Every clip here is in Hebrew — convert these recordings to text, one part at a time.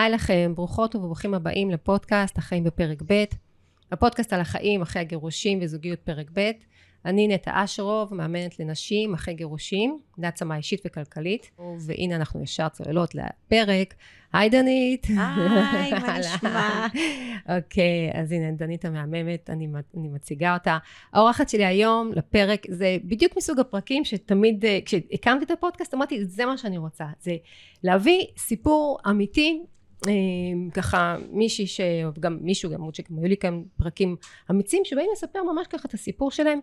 היי לכם, ברוכות וברוכים הבאים לפודקאסט החיים בפרק ב', הפודקאסט על החיים אחרי הגירושים וזוגיות פרק ב'. אני נטע אשרוב, מאמנת לנשים אחרי גירושים, להעצמה אישית וכלכלית, והנה אנחנו ישר צוללות לפרק. היי דנית. היי, מה נשמע? אוקיי, אז הנה, דנית המהממת, אני, אני מציגה אותה. האורחת שלי היום לפרק, זה בדיוק מסוג הפרקים שתמיד, אה, כשהקמתי את הפודקאסט, אמרתי, זה מה שאני רוצה. זה להביא סיפור אמיתי אמ, ככה מישהי שגם מישהו גם שגם היו לי כאן פרקים אמיצים שבאים לספר ממש ככה את הסיפור שלהם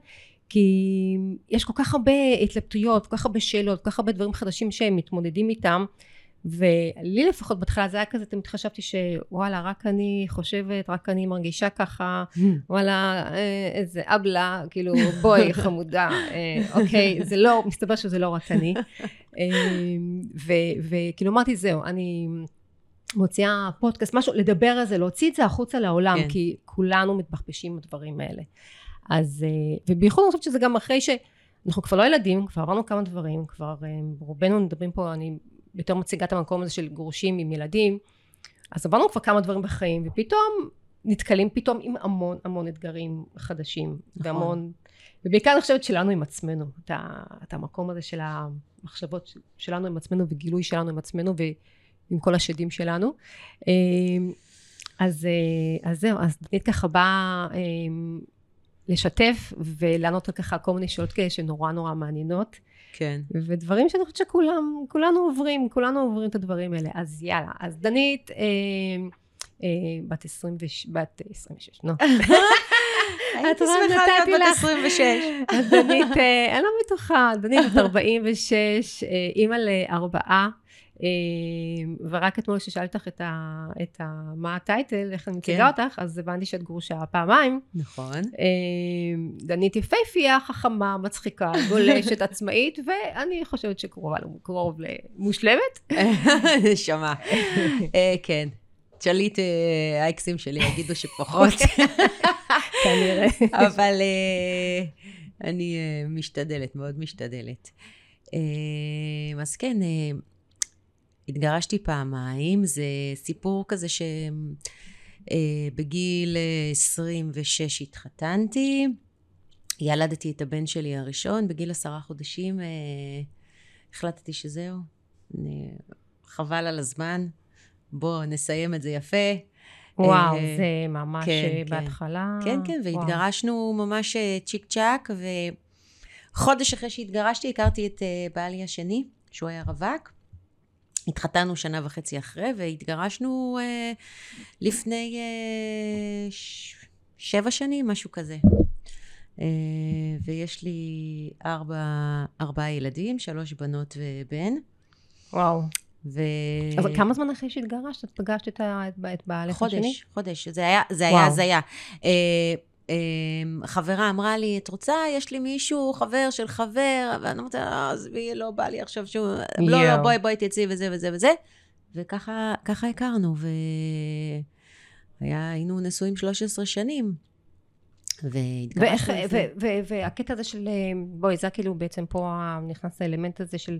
כי יש כל כך הרבה התלבטויות כל כך הרבה שאלות כל כך הרבה דברים חדשים שהם מתמודדים איתם ולי לפחות בהתחלה זה היה כזה תמיד חשבתי שוואלה רק אני חושבת רק אני מרגישה ככה וואלה אה, איזה אבלה כאילו בואי חמודה אה, אוקיי זה לא מסתבר שזה לא רק אני. אמ, וכאילו אמרתי זהו אני מוציאה פודקאסט, משהו, לדבר על זה, להוציא את זה החוצה לעולם, כן. כי כולנו מתבחבשים בדברים האלה. אז, אה, ובייחוד אני חושבת שזה גם אחרי שאנחנו כבר לא ילדים, כבר עברנו כמה דברים, כבר אה, רובנו מדברים פה, אני יותר מציגה את המקום הזה של גרושים עם ילדים, אז עברנו כבר כמה דברים בחיים, ופתאום נתקלים פתאום עם המון המון אתגרים חדשים, נכון. והמון, ובעיקר אני חושבת שלנו עם עצמנו, את המקום הזה של המחשבות שלנו עם עצמנו, וגילוי שלנו עם עצמנו, ו... עם כל השדים שלנו. אמ, אז, אה, אז זהו, אז דנית ככה באה אמ, לשתף ולענות על ככה כל מיני שאלות כאלה שנורא נורא מעניינות. כן. ודברים שאני חושבת שכולם, כולנו עוברים, כולנו עוברים את הדברים האלה. אז יאללה, אז דנית, אה, אה, בת 20, בת 26, נו. הייתי שמחה להיות בת 26. אז דנית, אה, אני לא בטוחה, דנית בת 46, אימא לארבעה. אמ, ורק אתמול כששאלתי אותך את, ה, את ה, מה הטייטל, איך אני מציגה כן. אותך, אז הבנתי שאת גרושה פעמיים. נכון. דנית יפייפייה, חכמה, מצחיקה, גולשת, עצמאית, ואני חושבת שקרוב למושלמת. נשמה. אה, כן. תשאלי אה, האקסים שלי, יגידו שפחות. כנראה. אבל אה, אני משתדלת, מאוד משתדלת. אז כן, התגרשתי פעמיים, זה סיפור כזה שבגיל אה, 26 התחתנתי, ילדתי את הבן שלי הראשון, בגיל עשרה חודשים אה, החלטתי שזהו, חבל על הזמן, בואו נסיים את זה יפה. וואו, אה, זה ממש כן, בהתחלה. כן, כן, והתגרשנו ממש צ'יק צ'אק, וחודש אחרי שהתגרשתי הכרתי את בעלי השני, שהוא היה רווק. התחתנו שנה וחצי אחרי, והתגרשנו אה, לפני אה, ש... שבע שנים, משהו כזה. אה, ויש לי ארבע, ארבעה ילדים, שלוש בנות ובן. וואו. ו... אבל כמה זמן אחרי שהתגרשת, את פגשת את. את בעלך השני? חודש, חודש. זה היה, זה היה הזיה. אה, אמ, חברה אמרה לי, את רוצה? יש לי מישהו, חבר של חבר, ואני אומרת, אה, עזבי, לא בא לי עכשיו שהוא... לא, לא, בואי, בואי תצאי וזה וזה וזה. וככה הכרנו, והיינו נשואים 13 שנים. והתגרשנו. והקטע הזה של, בואי, זה כאילו בעצם פה נכנס האלמנט הזה של,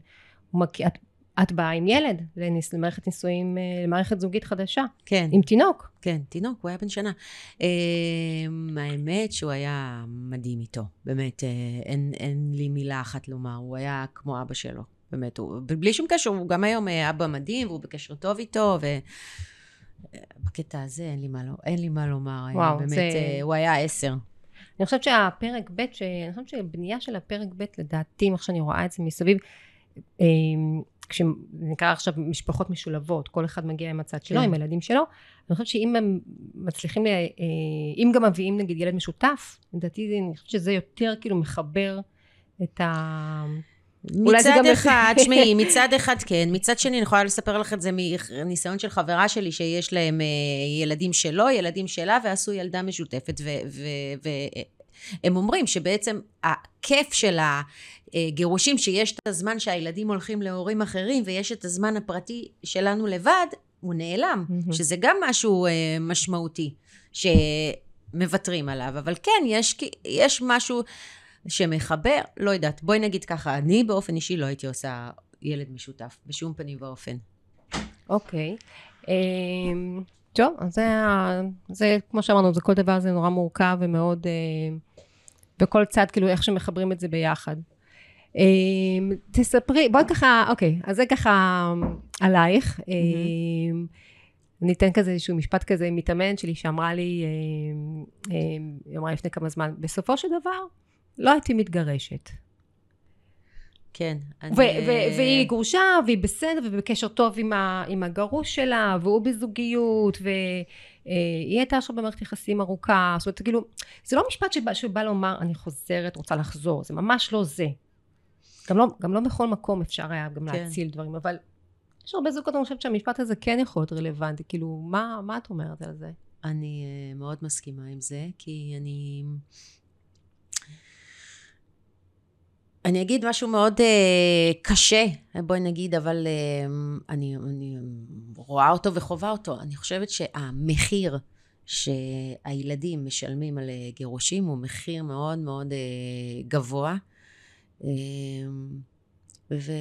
את את באה עם ילד לניס, למערכת נישואים, אה, למערכת זוגית חדשה. כן. עם תינוק. כן, תינוק, הוא היה בן שנה. Uh, האמת שהוא היה מדהים איתו, באמת, uh, אין, אין לי מילה אחת לומר, הוא היה כמו אבא שלו, באמת, הוא, בלי שום קשר, הוא גם היום אבא מדהים, והוא בקשר טוב איתו, ובקטע הזה אין לי מה, לא, אין לי מה לומר, וואו, באמת, זה... הוא היה עשר. אני חושבת שהפרק ב', אני חושבת שבנייה של הפרק ב', לדעתי, איך שאני רואה את זה מסביב, כשנקרא עכשיו משפחות משולבות, כל אחד מגיע עם הצד שלו, כן. עם הילדים שלו, אני חושבת שאם הם מצליחים, אה, אם גם מביאים נגיד ילד משותף, לדעתי אני חושבת שזה יותר כאילו מחבר את ה... מצד אחד, תשמעי, מצד אחד כן, מצד שני, אני יכולה לספר לך את זה מניסיון של חברה שלי, שיש להם אה, ילדים שלו, ילדים שלה, ועשו ילדה משותפת, והם אומרים שבעצם הכיף של ה... אה, גירושים שיש את הזמן שהילדים הולכים להורים אחרים ויש את הזמן הפרטי שלנו לבד, הוא נעלם, mm-hmm. שזה גם משהו אה, משמעותי שמוותרים עליו, אבל כן, יש, יש משהו שמחבר, לא יודעת, בואי נגיד ככה, אני באופן אישי לא הייתי עושה ילד משותף, בשום פנים ואופן. אוקיי. Okay. אמ, טוב, אז זה, זה, כמו שאמרנו, זה כל דבר זה נורא מורכב ומאוד, אה, וכל צד, כאילו, איך שמחברים את זה ביחד. אמ, תספרי, בואי ככה, אוקיי, אז זה ככה עלייך. אמ, אני אתן כזה איזשהו משפט כזה, מתאמנת שלי שאמרה לי, היא אמרה לפני כמה זמן, בסופו של דבר, לא הייתי מתגרשת. כן. אני... והיא גרושה, והיא בסדר, ובקשר טוב עם, ה- עם הגרוש שלה, והוא בזוגיות, והיא הייתה עכשיו במערכת יחסים ארוכה. זאת אומרת, כאילו, זה לא משפט שבא, שבא לומר, אני חוזרת, רוצה לחזור, זה ממש לא זה. גם לא, גם לא בכל מקום אפשר היה גם כן. להציל דברים, אבל יש הרבה זוגות, אני חושבת שהמשפט הזה כן יכול להיות רלוונטי. כאילו, מה, מה את אומרת על זה? אני uh, מאוד מסכימה עם זה, כי אני... אני אגיד משהו מאוד uh, קשה, בואי נגיד, אבל uh, אני, אני רואה אותו וחווה אותו. אני חושבת שהמחיר שהילדים משלמים על גירושים הוא מחיר מאוד מאוד uh, גבוה. Uh, ו...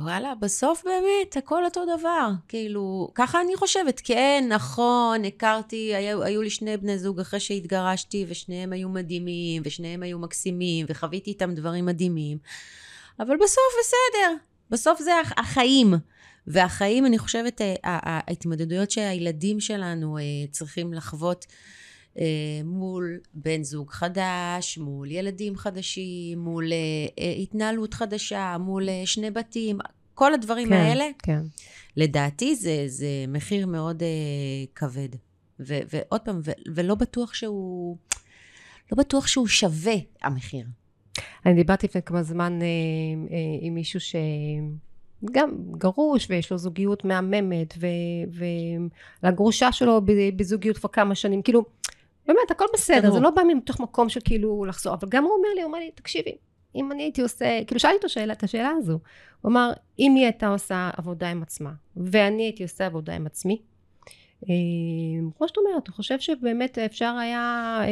וואלה, בסוף באמת הכל אותו דבר. כאילו, ככה אני חושבת. כן, נכון, הכרתי, היו, היו לי שני בני זוג אחרי שהתגרשתי, ושניהם היו מדהימים, ושניהם היו מקסימים, וחוויתי איתם דברים מדהימים. אבל בסוף בסדר, בסוף זה החיים. והחיים, אני חושבת, אה, ההתמודדויות שהילדים שלנו אה, צריכים לחוות מול בן זוג חדש, מול ילדים חדשים, מול התנהלות חדשה, מול שני בתים, כל הדברים כן, האלה, כן. לדעתי זה, זה מחיר מאוד כבד. ו, ועוד פעם, ו, ולא בטוח שהוא, לא בטוח שהוא שווה המחיר. אני דיברתי לפני כמה זמן אה, אה, עם מישהו ש... גם גרוש ויש לו זוגיות מהממת ולגרושה שלו בזוגיות כבר כמה שנים כאילו באמת הכל בסדר זה לא בא מתוך מקום של כאילו לחזור אבל גם הוא אומר לי הוא אומר לי תקשיבי אם אני הייתי עושה, כאילו שאלתי אותו שאלה, את השאלה הזו. הוא אמר, אם היא הייתה עושה עבודה עם עצמה, ואני הייתי עושה עבודה עם עצמי, אה, כמו שאת אומרת, הוא חושב שבאמת אפשר היה אה,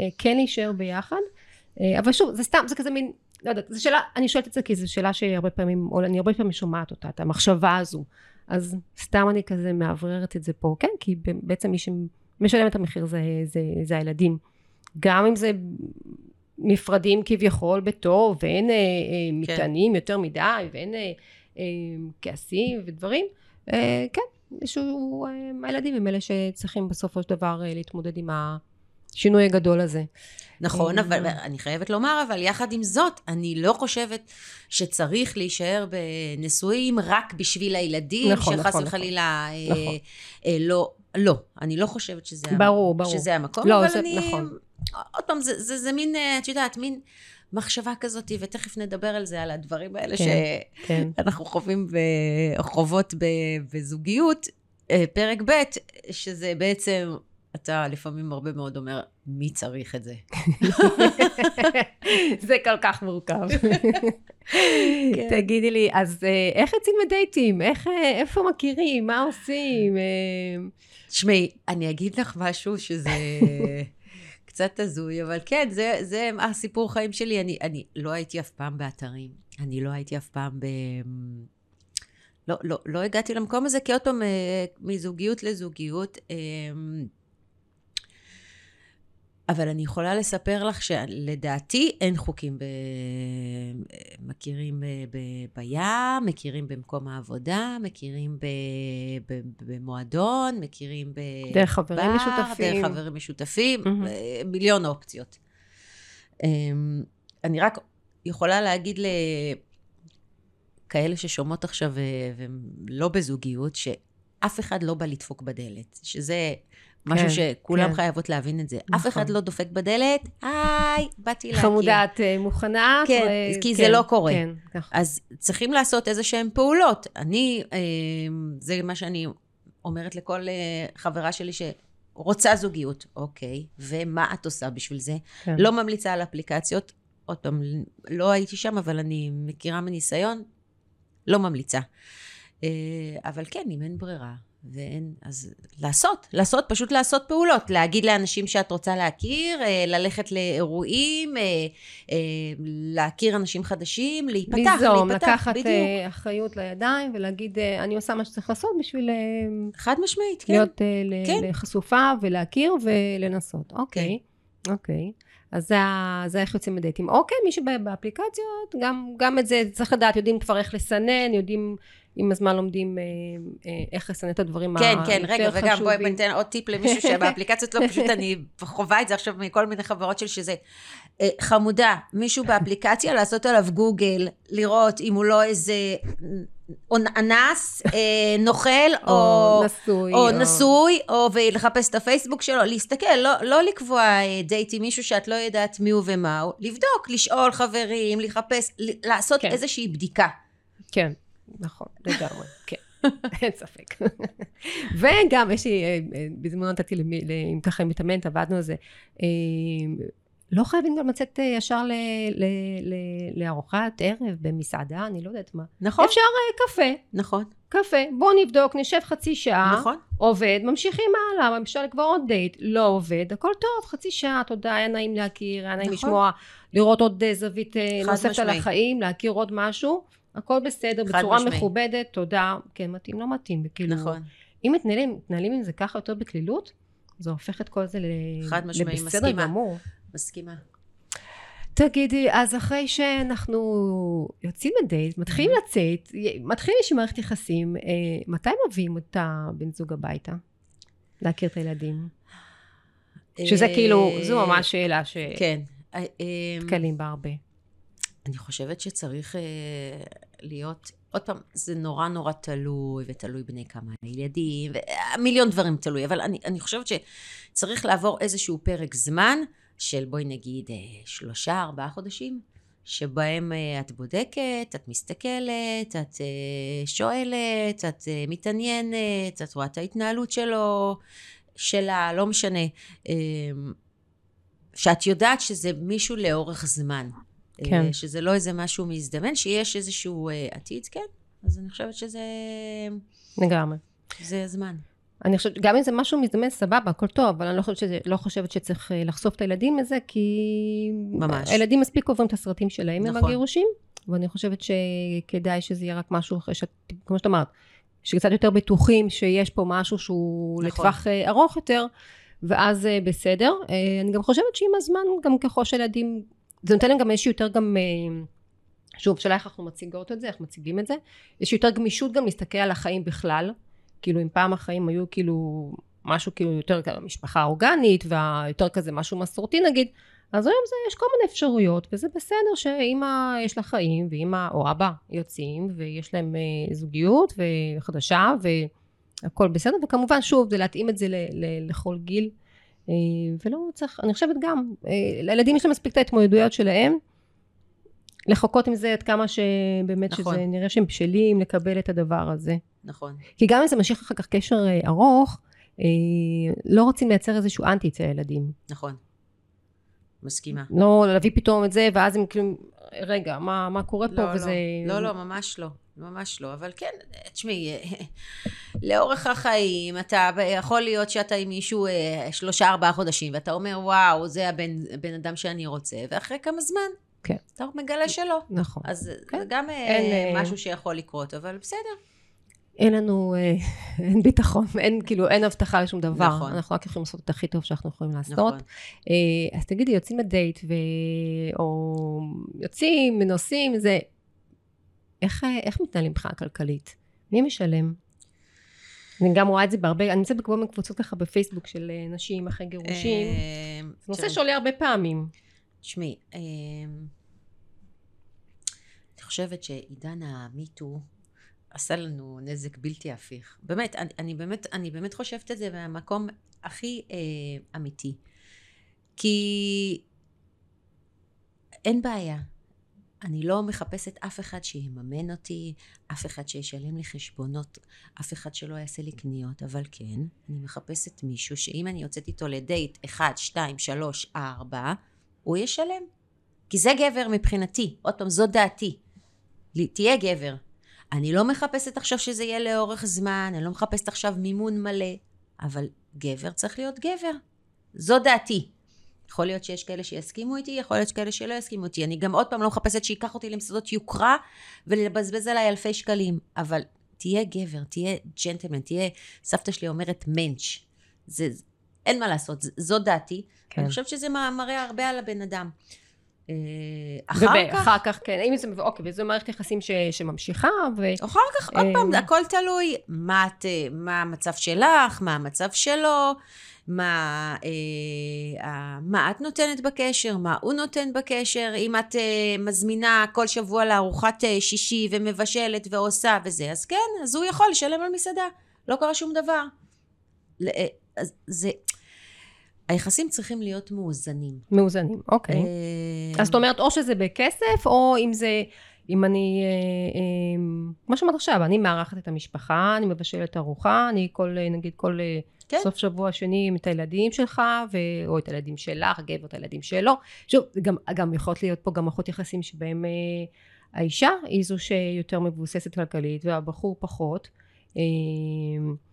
אה, כן להישאר ביחד, אבל שוב, זה סתם, זה כזה מין, לא יודעת, זו שאלה, אני שואלת את זה כי זו שאלה שהרבה פעמים, או אני הרבה פעמים שומעת אותה, את המחשבה הזו. אז סתם אני כזה מאווררת את זה פה, כן, כי בעצם מי שמשלם את המחיר זה, זה, זה הילדים. גם אם זה נפרדים כביכול בטוב, ואין אה, אה, כן. מטענים יותר מדי, ואין אה, אה, כעסים ודברים, אה, כן, איזשהו, אה, הילדים הם אלה שצריכים בסופו של דבר אה, להתמודד עם השינוי הגדול הזה. נכון, אה, אבל אני חייבת לומר, אבל יחד עם זאת, אני לא חושבת שצריך להישאר בנישואים רק בשביל הילדים, נכון, שחס נכון, וחלילה נכון. אה, נכון. אה, לא, לא, אני לא חושבת שזה, ברור, ברור. שזה המקום, לא, אבל זה, אני... נכון. עוד פעם, זה, זה, זה מין, אה, את יודעת, מין מחשבה כזאת, ותכף נדבר על זה, על הדברים האלה כן, שאנחנו כן. חווים וחוות בזוגיות. אה, פרק ב', שזה בעצם, אתה לפעמים הרבה מאוד אומר, מי צריך את זה? זה כל כך מורכב. כן. תגידי לי, אז אה, איך יוצאים לדייטים? איך, איפה מכירים? מה עושים? תשמעי, אני אגיד לך משהו שזה... קצת הזוי, אבל כן, זה, זה הסיפור חיים שלי. אני, אני לא הייתי אף פעם באתרים, אני לא הייתי אף פעם ב... לא, לא, לא הגעתי למקום הזה, כי עוד פעם, אה, מזוגיות לזוגיות, אה, אבל אני יכולה לספר לך שלדעתי אין חוקים ב... מכירים. ב... בים, מכירים במקום העבודה, מכירים. במועדון, מכירים ב... דרך חברים בר, משותפים. דרך חברים משותפים, mm-hmm. מיליון אופציות. אמ, אני רק יכולה להגיד לכאלה ששומעות עכשיו ולא בזוגיות, שאף אחד לא בא לדפוק בדלת, שזה משהו כן, שכולם כן. חייבות להבין את זה. נכון. אף אחד לא דופק בדלת, היי, באתי להכיר. חמודה, את אה, מוכנה? כן, ו... כי כן, זה לא קורה. כן, נכון. אז צריכים לעשות איזה שהן פעולות. אני, אה, זה מה שאני אומרת לכל אה, חברה שלי שרוצה זוגיות. אוקיי, ומה את עושה בשביל זה? כן. לא ממליצה על אפליקציות. עוד פעם, לא הייתי שם, אבל אני מכירה מניסיון, לא ממליצה. אבל כן, אם אין ברירה, ואין, אז לעשות, לעשות, פשוט לעשות פעולות. להגיד לאנשים שאת רוצה להכיר, אה, ללכת לאירועים, אה, אה, להכיר אנשים חדשים, להיפתח, ליזום, להיפתח, לקחת בדיוק. אחריות לידיים ולהגיד, אני עושה מה שצריך לעשות בשביל חד משמעית, כן. להיות כן. לחשופה ולהכיר ולנסות. אוקיי, אוקיי. אז זה, זה איך יוצאים לדייטים. אוקיי, מי שבאפליקציות, גם, גם את זה צריך לדעת, יודעים כבר איך לסנן, יודעים, עם הזמן לומדים אה, אה, איך לסנן את הדברים כן, היותר כן, רגע, וגם בואי חשובים. ניתן עוד טיפ למישהו שבאפליקציות לא, פשוט אני חווה את זה עכשיו מכל מיני חברות של שזה. אה, חמודה, מישהו באפליקציה, לעשות עליו גוגל, לראות אם הוא לא איזה אנס, נוכל, או... או נשוי. או נשוי, או ולחפש את הפייסבוק שלו, להסתכל, לא, לא לקבוע דייט עם מישהו שאת לא יודעת מי הוא ומה הוא, לבדוק, לשאול חברים, לחפש, לעשות כן. איזושהי בדיקה. כן, נכון, לגמרי, כן. אין ספק. וגם, יש לי, אה, אה, בזמנו נתתי אם ככה מתאמנת, עבדנו על זה. אה, לא חייבים גם לצאת ישר לארוחת ערב במסעדה, אני לא יודעת מה. נכון? אפשר קפה, נכון, קפה, בואו נבדוק, נשב חצי שעה, נכון. עובד, ממשיכים הלאה, אפשר לקבוע עוד דייט, לא עובד, הכל טוב, חצי שעה, תודה, היה נעים להכיר, היה נעים נכון. לשמוע, לראות עוד זווית נוספת על. החיים, להכיר עוד משהו, הכל בסדר, בצורה משמעי. מכובדת, תודה, כן מתאים, לא מתאים, כאילו, נכון. אם מתנהלים, מתנהלים עם זה ככה יותר בקלילות, זה הופך את כל זה ל... חד משמעי, לבסדר מסכימה. גמור. מסכימה. תגידי, אז אחרי שאנחנו יוצאים לדייט, מתחילים לצאת, מתחילים איזושהי מערכת יחסים, אה, מתי מביאים את הבן זוג הביתה? להכיר את הילדים. שזה אה, כאילו, זו ממש שאלה כן. אה, אה, שנתקלים בה הרבה. אני חושבת שצריך אה, להיות, עוד פעם, זה נורא נורא תלוי, ותלוי בני כמה ילדים, ומיליון דברים תלוי, אבל אני, אני חושבת שצריך לעבור איזשהו פרק זמן, של בואי נגיד אה, שלושה, ארבעה חודשים, שבהם אה, את בודקת, את מסתכלת, את אה, שואלת, את אה, מתעניינת, את רואה את ההתנהלות שלו, שלה, לא משנה. אה, שאת יודעת שזה מישהו לאורך זמן. כן. אה, שזה לא איזה משהו מזדמן, שיש איזשהו אה, עתיד, כן. אז אני חושבת שזה לגמרי. זה הזמן. אני חושבת, גם אם זה משהו מזדמן, סבבה, הכל טוב, אבל אני לא חושבת, שזה, לא חושבת שצריך אה, לחשוף את הילדים לזה, כי... ממש. הילדים מספיק עוברים את הסרטים שלהם עם נכון. הגירושים, ואני חושבת שכדאי שזה יהיה רק משהו אחרי שאת, כמו שאת אמרת, שקצת יותר בטוחים שיש פה משהו שהוא נכון. לטווח ארוך יותר, ואז בסדר. אני גם חושבת שעם הזמן, גם ככל שהילדים, זה נותן להם גם איזשהו יותר גם... אה, שוב, שאלה איך אנחנו מציגות את זה, איך מציגים את זה. יש יותר גמישות גם להסתכל על החיים בכלל. כאילו, אם פעם החיים היו כאילו משהו כאילו יותר כזה משפחה אורגנית, ויותר כזה משהו מסורתי נגיד, אז היום זה, יש כל מיני אפשרויות, וזה בסדר שאמא יש לה חיים, ואמא או אבא יוצאים, ויש להם אה, זוגיות וחדשה, והכל בסדר, וכמובן, שוב, זה להתאים את זה ל, ל, לכל גיל, ולא צריך, אני חושבת גם, אה, לילדים יש להם מספיק את ההתמודדויות שלהם, לחכות עם זה עד כמה שבאמת נכון. שזה נראה שהם בשלים לקבל את הדבר הזה. נכון. כי גם אם זה ממשיך אחר כך קשר אה, ארוך, אה, לא רוצים לייצר איזשהו אנטי אצל הילדים. נכון. מסכימה. לא להביא פתאום את זה, ואז הם כאילו, רגע, מה, מה קורה פה? לא, וזה... לא, לא, ממש לא. ממש לא. אבל כן, תשמעי, לאורך החיים, אתה יכול להיות שאתה עם מישהו אה, שלושה, ארבעה חודשים, ואתה אומר, וואו, זה הבן, הבן אדם שאני רוצה, ואחרי כמה זמן, כן. אתה מגלה שלא. נכון. אז כן. זה גם אה, אין, אה, משהו שיכול לקרות, אבל בסדר. אין לנו, אין ביטחון, אין כאילו, אין הבטחה לשום דבר. נכון. אנחנו רק יכולים לעשות את הכי טוב שאנחנו יכולים לעשות. נכון. אז תגידי, יוצאים לדייט, ו... או יוצאים, נוסעים, זה... איך, איך מתנהלים מבחינה כלכלית? מי משלם? אני גם רואה את זה בהרבה, אני נמצאת בכל מיני קבוצות ככה בפייסבוק של אה, נשים אחרי גירושים. אה, זה נושא שעולה הרבה פעמים. תשמעי, אה, אני חושבת שעידן המיטו עשה לנו נזק בלתי הפיך. באמת, אני, אני באמת, אני באמת חושבת את זה מהמקום הכי אה, אמיתי. כי אין בעיה. אני לא מחפשת אף אחד שיממן אותי, אף אחד שישלם לי חשבונות, אף אחד שלא יעשה לי קניות, אבל כן, אני מחפשת מישהו שאם אני יוצאת איתו לדייט 1, 2, 3, 4, הוא ישלם. כי זה גבר מבחינתי, עוד פעם, זו דעתי. תהיה גבר. אני לא מחפשת עכשיו שזה יהיה לאורך זמן, אני לא מחפשת עכשיו מימון מלא, אבל גבר צריך להיות גבר. זו דעתי. יכול להיות שיש כאלה שיסכימו איתי, יכול להיות כאלה שלא יסכימו איתי. אני גם עוד פעם לא מחפשת שייקח אותי למסעדות יוקרה ולבזבז עליי אלפי שקלים, אבל תהיה גבר, תהיה ג'נטלמן, תהיה, סבתא שלי אומרת מענץ'. זה, אין מה לעשות, זו דעתי. כן. אני חושבת שזה מראה הרבה על הבן אדם. אה, אחר כך... אחר כך, כן. אם זה, אוקיי, וזו מערכת יחסים ש, שממשיכה, ו... אחר כך, עוד פעם, אה, הכל תלוי מה, את, מה המצב שלך, מה המצב שלו, מה, אה, מה את נותנת בקשר, מה הוא נותן בקשר. אם את אה, מזמינה כל שבוע לארוחת אה, שישי ומבשלת ועושה וזה, אז כן, אז הוא יכול לשלם על מסעדה. לא קרה שום דבר. אה, זה... היחסים צריכים להיות מאוזנים. מאוזנים, אוקיי. אה... אז זאת אומרת, או שזה בכסף, או אם זה, אם אני, אה, אה, כמו שאמרת עכשיו, אני מארחת את המשפחה, אני מבשלת ארוחה, אני כל, אה, נגיד, כל אה, כן. סוף שבוע שני עם את הילדים שלך, ו... או את הילדים שלך, גבר את הילדים שלו. שוב, גם, גם יכולות להיות פה גם מערכות יחסים שבהם אה, האישה היא זו שיותר מבוססת כלכלית, והבחור פחות. אה,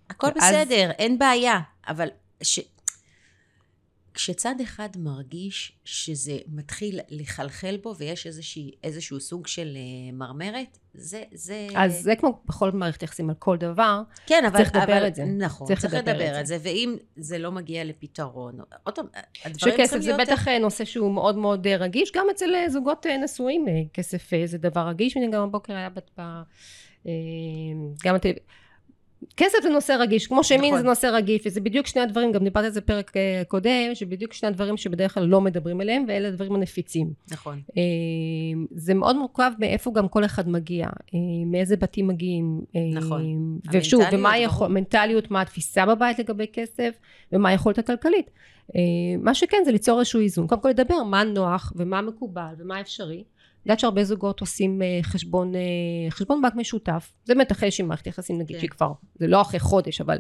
הכל ואז... בסדר, אין בעיה, אבל ש... כשצד אחד מרגיש שזה מתחיל לחלחל בו ויש איזושהי, איזשהו סוג של uh, מרמרת, זה, זה... אז זה כמו בכל מערכת יחסים על כל דבר, כן, אבל... צריך לדבר את זה. נכון, צריך, צריך לדבר, לדבר את זה. ואם זה לא מגיע לפתרון, עוד פעם, הדברים צריכים להיות... שכסף זה בטח נושא שהוא מאוד מאוד רגיש, גם אצל זוגות נשואים כסף זה דבר רגיש, וגם הבוקר היה ב... גם... כסף זה נושא רגיש, כמו שמין נכון. זה נושא רגיש, וזה בדיוק שני הדברים, גם דיברתי על זה פרק אה, קודם, שבדיוק שני הדברים שבדרך כלל לא מדברים עליהם, ואלה הדברים הנפיצים. נכון. אה, זה מאוד מורכב מאיפה גם כל אחד מגיע, אה, מאיזה בתים מגיעים. נכון. ושוב, ומה היכול, מנטליות, מה התפיסה בבית לגבי כסף, ומה היכולת הכלכלית. מה שכן זה ליצור איזשהו איזון, קודם כל לדבר מה נוח, ומה מקובל, ומה אפשרי. יודעת שהרבה זוגות עושים אה, חשבון, אה, חשבון בנק משותף. זה באמת אחרי שהיא מערכת יחסים, נגיד כן. שהיא כבר, זה לא אחרי חודש, אבל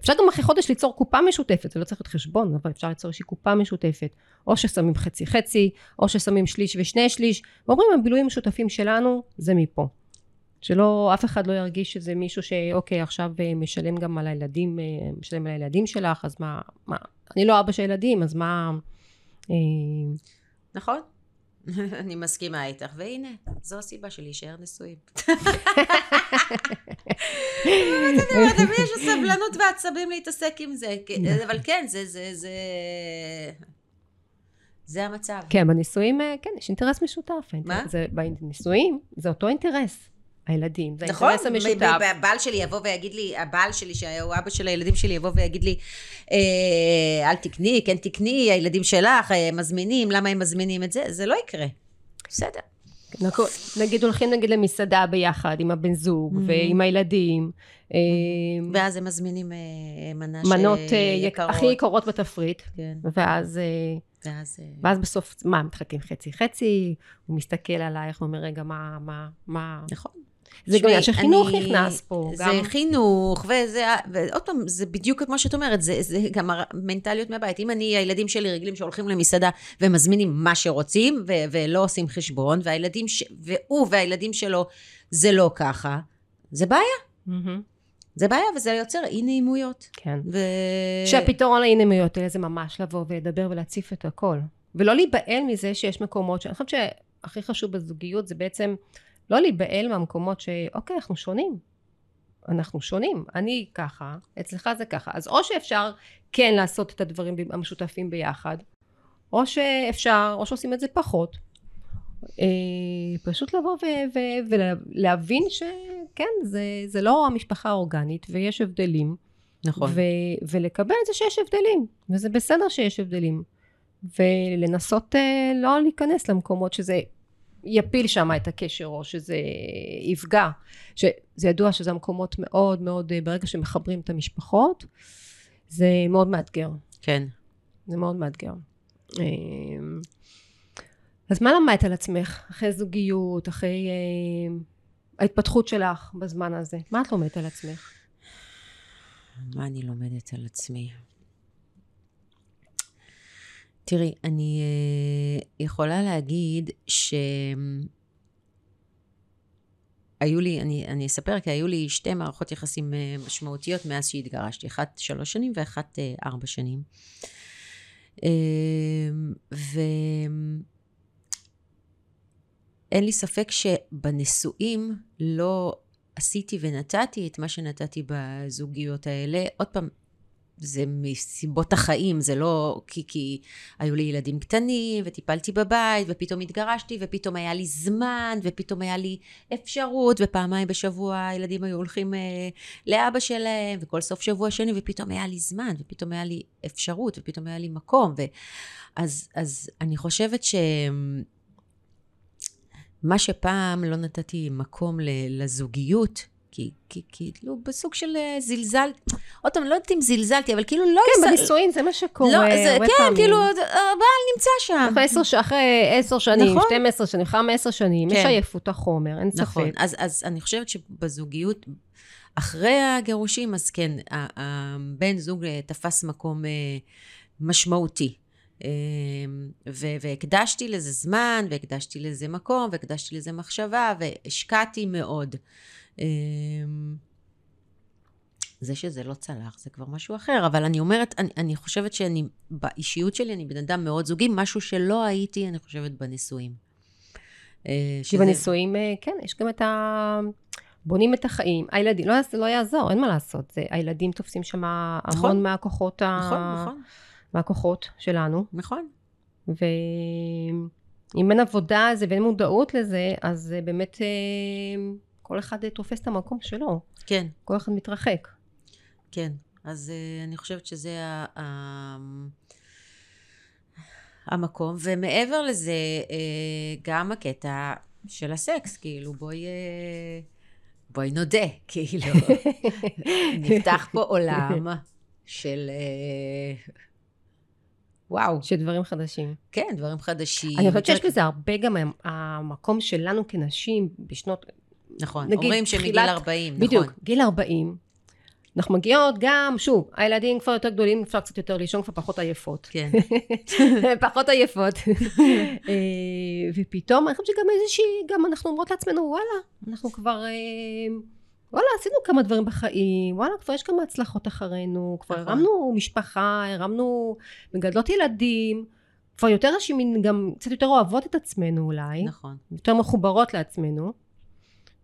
אפשר גם אחרי חודש ליצור קופה משותפת, זה לא צריך להיות חשבון, אבל אפשר ליצור איזושהי קופה משותפת. או ששמים חצי חצי, או ששמים שליש ושני שליש, ואומרים הבילויים המשותפים שלנו, זה מפה. שלא, אף אחד לא ירגיש שזה מישהו שאוקיי, עכשיו אה, משלם גם על הילדים, משלם על הילדים שלך, אז מה, מה, אני לא אבא של ילדים, אז מה... נכון. אני מסכימה איתך, והנה, זו הסיבה של להישאר נשואים. למי יש סבלנות ועצבים להתעסק עם זה, אבל כן, זה, זה, זה... זה המצב. כן, בנישואים, אה, כן, יש אינטרס משותף. מה? זה, בנישואים, זה אותו אינטרס. הילדים, זה נכון, האינטרס המשותף. נכון, הבעל שלי יבוא ויגיד לי, הבעל שלי, שהוא אבא של הילדים שלי, יבוא ויגיד לי, אה, אל תקני, כן תקני, הילדים שלך אה, מזמינים, למה הם מזמינים את זה? זה לא יקרה. בסדר. נגיד הולכים נגיד למסעדה ביחד עם הבן זוג mm-hmm. ועם הילדים. Mm-hmm. ואז הם מזמינים מנה מנות יקרות. הכי יקרות בתפריט. כן. ואז... ואז... ואז בסוף, מה, מתחלקים חצי חצי, הוא מסתכל עלייך ואומר, רגע, מה, מה, מה... נכון. זה גם עניין שחינוך נכנס פה. זה גם... חינוך, וזה, ועוד פעם, זה בדיוק כמו שאת אומרת, זה, זה גם המנטליות מהבית. אם אני, הילדים שלי רגילים שהולכים למסעדה ומזמינים מה שרוצים, ו, ולא עושים חשבון, והילדים, ש, והוא והילדים שלו, זה לא ככה, זה בעיה. Mm-hmm. זה בעיה, וזה יוצר אי נעימויות. כן. ו... שהפתרון לאי נעימויות האלה זה ממש לבוא ולדבר ולהציף את הכל. ולא להיבהל מזה שיש מקומות, שאני חושבת שהכי חשוב בזוגיות זה בעצם לא להיבהל מהמקומות שאוקיי, אנחנו שונים. אנחנו שונים. אני ככה, אצלך זה ככה. אז או שאפשר כן לעשות את הדברים המשותפים ביחד, או שאפשר, או שעושים את זה פחות. אה, פשוט לבוא ו- ו- ולהבין שכן, זה, זה לא המשפחה האורגנית ויש הבדלים. נכון. ו- ולקבל את זה שיש הבדלים, וזה בסדר שיש הבדלים. ולנסות uh, לא להיכנס למקומות שזה יפיל שם את הקשר או שזה יפגע. שזה ידוע שזה המקומות מאוד מאוד, אה, ברגע שמחברים את המשפחות, זה מאוד מאתגר. כן. זה מאוד מאתגר. אה, אז מה למדת על עצמך אחרי זוגיות, אחרי אה, ההתפתחות שלך בזמן הזה? מה את לומדת על עצמך? מה אני לומדת על עצמי? תראי, אני uh, יכולה להגיד ש... היו לי, אני, אני אספר, כי היו לי שתי מערכות יחסים אה, משמעותיות מאז שהתגרשתי, אחת שלוש שנים ואחת אה, ארבע שנים. אה, ואין לי ספק שבנישואים לא עשיתי ונתתי את מה שנתתי בזוגיות האלה. עוד פעם, זה מסיבות החיים, זה לא כי, כי היו לי ילדים קטנים, וטיפלתי בבית, ופתאום התגרשתי, ופתאום היה לי זמן, ופתאום היה לי אפשרות, ופעמיים בשבוע הילדים היו הולכים אה, לאבא שלהם, וכל סוף שבוע שני, ופתאום היה לי זמן, ופתאום היה לי אפשרות, ופתאום היה לי מקום. ו... אז, אז אני חושבת ש... מה שפעם לא נתתי מקום לזוגיות, כי, כי, כאילו בסוג של אה, זלזל, עוד פעם, לא יודעת אם זלזלתי, אבל כאילו לא... כן, בנישואין זה מה שקורה לא, זה, כן, פעמים. כאילו, הבעל נמצא שם. אחרי עשר, אחרי עשר שנים, נכון. 12 שנים, אחרי עשר שנים, כן. יש עייפות החומר, אין נכון. ספק. נכון, אז, אז אני חושבת שבזוגיות, אחרי הגירושים, אז כן, הבן זוג אה, תפס מקום אה, משמעותי. והקדשתי לזה זמן, והקדשתי לזה מקום, והקדשתי לזה מחשבה, והשקעתי מאוד. אמ, זה שזה לא צלח זה כבר משהו אחר, אבל אני אומרת, אני, אני חושבת שאני, באישיות שלי אני בן אדם מאוד זוגי, משהו שלא הייתי, אני חושבת, בנישואים. אה, כי. בנישואים, אה, כן, יש גם את ה... בונים את החיים. הילדים, לא, לא יעזור, אין מה לעשות. זה, הילדים תופסים שם נכון, המון מהכוחות, נכון, ה... נכון. מהכוחות שלנו. נכון. ואם אין עבודה על זה ואין מודעות לזה, אז באמת... אה, כל אחד תופס את המקום שלו. כן. כל אחד מתרחק. כן. אז uh, אני חושבת שזה ה... המקום, ומעבר לזה, uh, גם הקטע של הסקס, כאילו, בואי... בואי נודה, כאילו. נפתח פה עולם של... וואו. של דברים חדשים. כן, דברים חדשים. אני חושבת שיש בזה הרבה גם המקום שלנו כנשים בשנות, נכון, נגיד, אומרים שמגיל 40, נכון. בדיוק, גיל 40. אנחנו מגיעות גם, שוב, הילדים כבר יותר גדולים, אפשר קצת יותר לישון, כבר פחות עייפות. כן. פחות עייפות. אה, ופתאום, אני חושבת שגם איזושהי, גם אנחנו אומרות לעצמנו, וואלה, אנחנו כבר, אה, וואלה, עשינו כמה דברים בחיים, וואלה, כבר יש כמה הצלחות אחרינו, כבר נכון. הרמנו משפחה, הרמנו מגדלות ילדים. כבר יותר נשים גם קצת יותר אוהבות את עצמנו אולי. נכון. יותר מחוברות לעצמנו.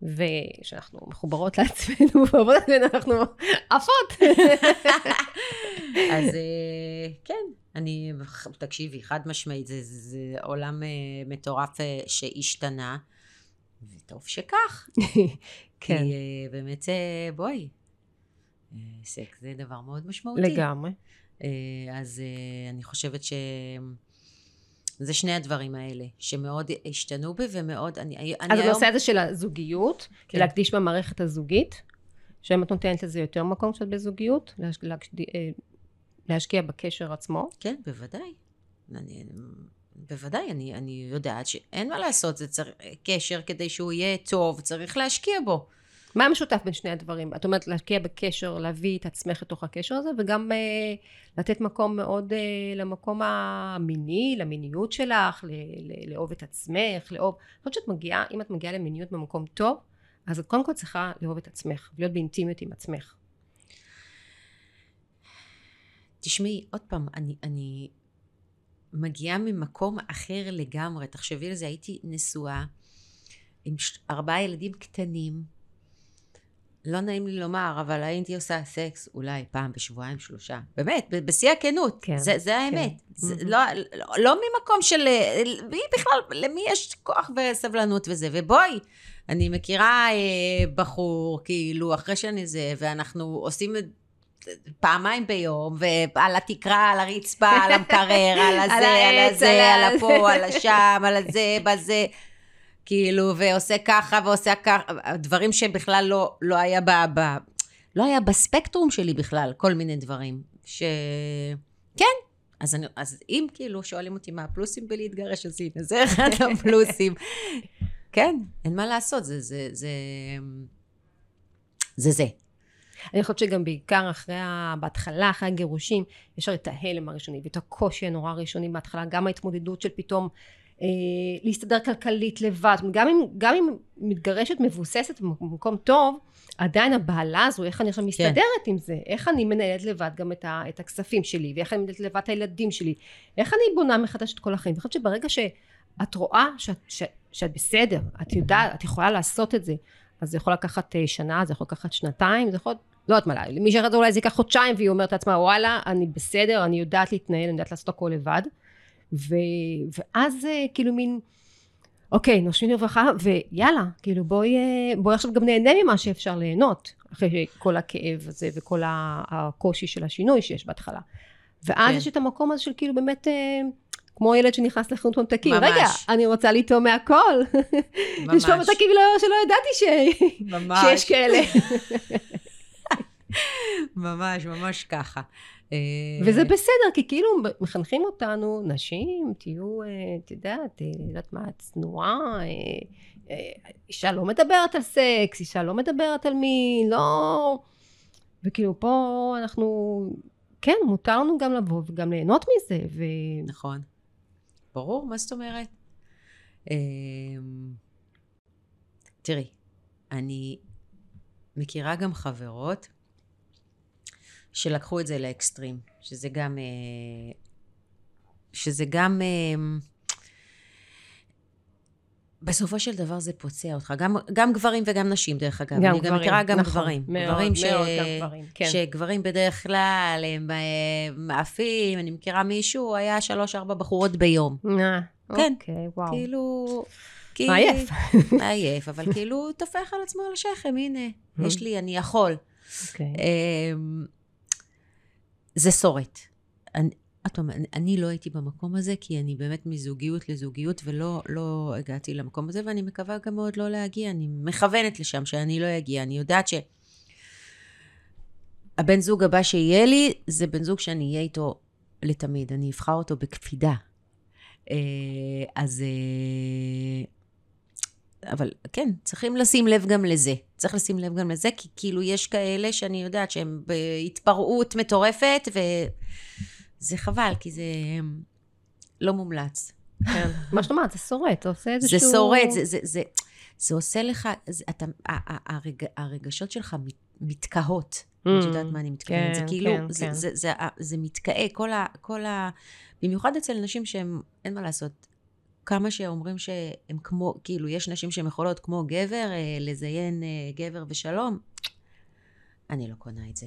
ושאנחנו מחוברות לעצמנו, ואוהבות לעצמנו, אנחנו עפות. אז אה, כן, אני, תקשיבי, חד משמעית, זה, זה עולם אה, מטורף אה, שהשתנה, וטוב שכך. כן. כי באמת, בואי, סקס זה דבר מאוד משמעותי. לגמרי. אז אני חושבת ש... זה שני הדברים האלה, שמאוד השתנו בי ומאוד, אני, אני אז היום... הנושא הזה של הזוגיות, כן. להקדיש במערכת הזוגית, שהאם את נותנת לזה יותר מקום קצת בזוגיות, להש... להש... אה, להשקיע בקשר עצמו? כן, בוודאי. אני, בוודאי, אני, אני יודעת שאין מה לעשות, זה צריך, קשר כדי שהוא יהיה טוב, צריך להשקיע בו. מה המשותף בין שני הדברים? את אומרת להשקיע בקשר, להביא את עצמך לתוך הקשר הזה, וגם אה, לתת מקום מאוד אה, למקום המיני, למיניות שלך, ל- ל- לאהוב את עצמך, לאהוב... אני חושבת שאת מגיעה, אם את מגיעה למיניות במקום טוב, אז את קודם כל צריכה לאהוב את עצמך, להיות באינטימיות עם עצמך. תשמעי, עוד פעם, אני, אני מגיעה ממקום אחר לגמרי. תחשבי על זה, הייתי נשואה עם ארבעה ילדים קטנים. לא נעים לי לומר, אבל הייתי עושה סקס אולי פעם בשבועיים, שלושה. באמת, בשיא הכנות. כן. זה, זה האמת. כן. זה mm-hmm. לא, לא, לא ממקום של... מי בכלל, למי יש כוח וסבלנות וזה? ובואי, אני מכירה אה, בחור, כאילו, אחרי שאני זה, ואנחנו עושים פעמיים ביום, ועל התקרה, על הרצפה, על המקרר, על הזה, על הזה, על הפה, על השם, על הזה, בזה. כאילו, ועושה ככה ועושה ככה, דברים שבכלל לא, לא היה ב, ב... לא היה בספקטרום שלי בכלל, כל מיני דברים. ש... כן, אז, אני, אז אם כאילו שואלים אותי מה הפלוסים בלהתגרש, אז הנה, זה אחד הפלוסים. כן, אין מה לעשות, זה זה, זה, זה זה. אני חושבת שגם בעיקר אחרי. בהתחלה, אחרי הגירושים, יש הרי את ההלם הראשוני ואת הקושי הנורא הראשוני בהתחלה, גם ההתמודדות של פתאום להסתדר כלכלית לבד, גם אם, גם אם מתגרשת מבוססת במקום טוב, עדיין הבעלה הזו, איך אני עכשיו כן. מסתדרת כן. עם זה? איך אני מנהלת לבד גם את, ה, את הכספים שלי, ואיך אני מנהלת לבד את הילדים שלי? איך אני בונה מחדש את כל החיים? אני חושבת שברגע שאת רואה שאת, ש, שאת בסדר, את יודעת, את יכולה לעשות את זה, אז זה יכול לקחת אה, שנה, זה יכול לקחת שנתיים, זה יכול... לא יודעת מה, למי שאחרת אולי זה ייקח חודשיים, והיא אומרת לעצמה, וואלה, אני בסדר, אני יודעת להתנהל, אני יודעת לעשות הכל לבד. ו, ואז אה, כאילו מין... אוקיי, נושמים לברכה, ויאללה, כאילו בואי, אה, בואי עכשיו גם נהנה ממה שאפשר ליהנות, אחרי כל הכאב הזה וכל הקושי של השינוי שיש בהתחלה. ואז כן. יש את המקום הזה של כאילו באמת, אה, כמו ילד שנכנס לחנות ממתקים, רגע, אני רוצה לטעום מהכל. ממש. יש פה ממתקים לא, שלא ידעתי ש... שיש כאלה. ממש, ממש ככה. אה, וזה בסדר, כי כאילו מחנכים אותנו, נשים, תהיו, אה, את יודעת, אה, יודעת מה, צנועה, אישה לא מדברת על סקס, אישה לא מדברת על מי, לא... וכאילו פה אנחנו, כן, מותר לנו גם לבוא וגם ליהנות מזה. ו... נכון. ברור, מה זאת אומרת? תראי, אני מכירה גם חברות שלקחו את זה לאקסטרים, שזה גם... אה, שזה גם... אה, בסופו של דבר זה פוצע אותך, גם, גם גברים וגם נשים דרך אגב. גם אני גברים, גם מכירה גם נכון, גברים. מאוד, גברים ש... מאוד גם גברים, כן. שגברים בדרך כלל הם מעפים, אני מכירה מישהו, היה שלוש-ארבע בחורות ביום. אה, כן. אוקיי, וואו. כאילו... מעייף. מעייף, אבל כאילו טופח על עצמו על השכם, הנה, יש לי, אני יכול. אוקיי. זה שורט. אני, אני, אני לא הייתי במקום הזה, כי אני באמת מזוגיות לזוגיות, ולא לא הגעתי למקום הזה, ואני מקווה גם מאוד לא להגיע. אני מכוונת לשם שאני לא אגיע. אני יודעת ש... הבן זוג הבא שיהיה לי, זה בן זוג שאני אהיה איתו לתמיד. אני אבחר אותו בקפידה. אה, אז... אבל כן, צריכים לשים לב גם לזה. צריך לשים לב גם לזה, כי כאילו יש כאלה שאני יודעת שהם בהתפרעות מטורפת, וזה חבל, כי זה לא מומלץ. כן. מה שאת אומרת, זה שורט, זה עושה איזשהו... זה שורט, זה, זה, זה, זה עושה לך, זה, אתה, הרג, הרגשות שלך מתקהות. Mm, את יודעת מה אני מתכוונת. כן, זה כאילו, כן, זה, כן. זה, זה, זה, זה מתקהה, כל ה, כל ה... במיוחד אצל נשים שהם, אין מה לעשות, כמה שאומרים שהם כמו, כאילו, יש נשים שהן יכולות כמו גבר, אה, לזיין אה, גבר ושלום, אני לא קונה את זה.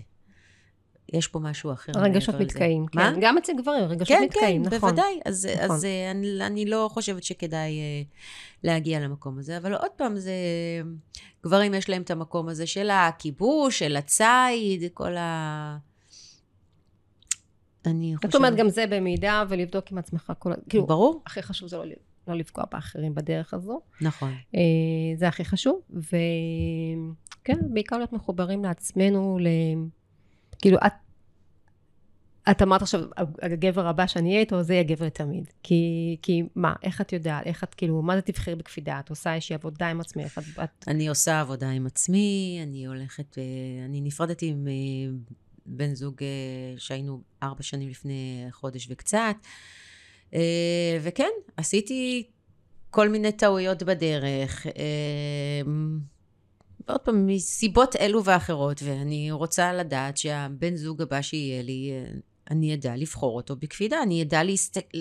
יש פה משהו אחר. רגשות מתקיים, כן. מה? גם אצל גברים, רגשות כן, מתקיים, כן, נכון. בוודאי. אז, נכון. אז אה, אני, אני לא חושבת שכדאי להגיע למקום הזה, אבל עוד פעם, זה... גברים יש להם את המקום הזה של הכיבוש, של הציד, כל ה... אני חושבת... זאת אומרת, גם זה במידה ולבדוק עם עצמך כל... כאילו, ברור. הכי חשוב זה לא, לא לפגוע באחרים בדרך הזו. נכון. אה, זה הכי חשוב, וכן, בעיקר להיות מחוברים לעצמנו, ל... כאילו, את... את אמרת עכשיו, הגבר הבא שאני אהיה איתו, זה יהיה גבר תמיד. כי, כי מה, איך את יודעת, איך את, כאילו, מה זה תבחרי בקפידה? את עושה איזושהי עבודה עם עצמך? את, את... אני עושה עבודה עם עצמי, אני הולכת, אה, אני נפרדתי עם אה, בן זוג שהיינו ארבע שנים לפני חודש וקצת. אה, וכן, עשיתי כל מיני טעויות בדרך. אה, עוד פעם, מסיבות אלו ואחרות, ואני רוצה לדעת שהבן זוג הבא שיהיה לי, אני אדע לבחור אותו בקפידה, אני אדע להסתכל...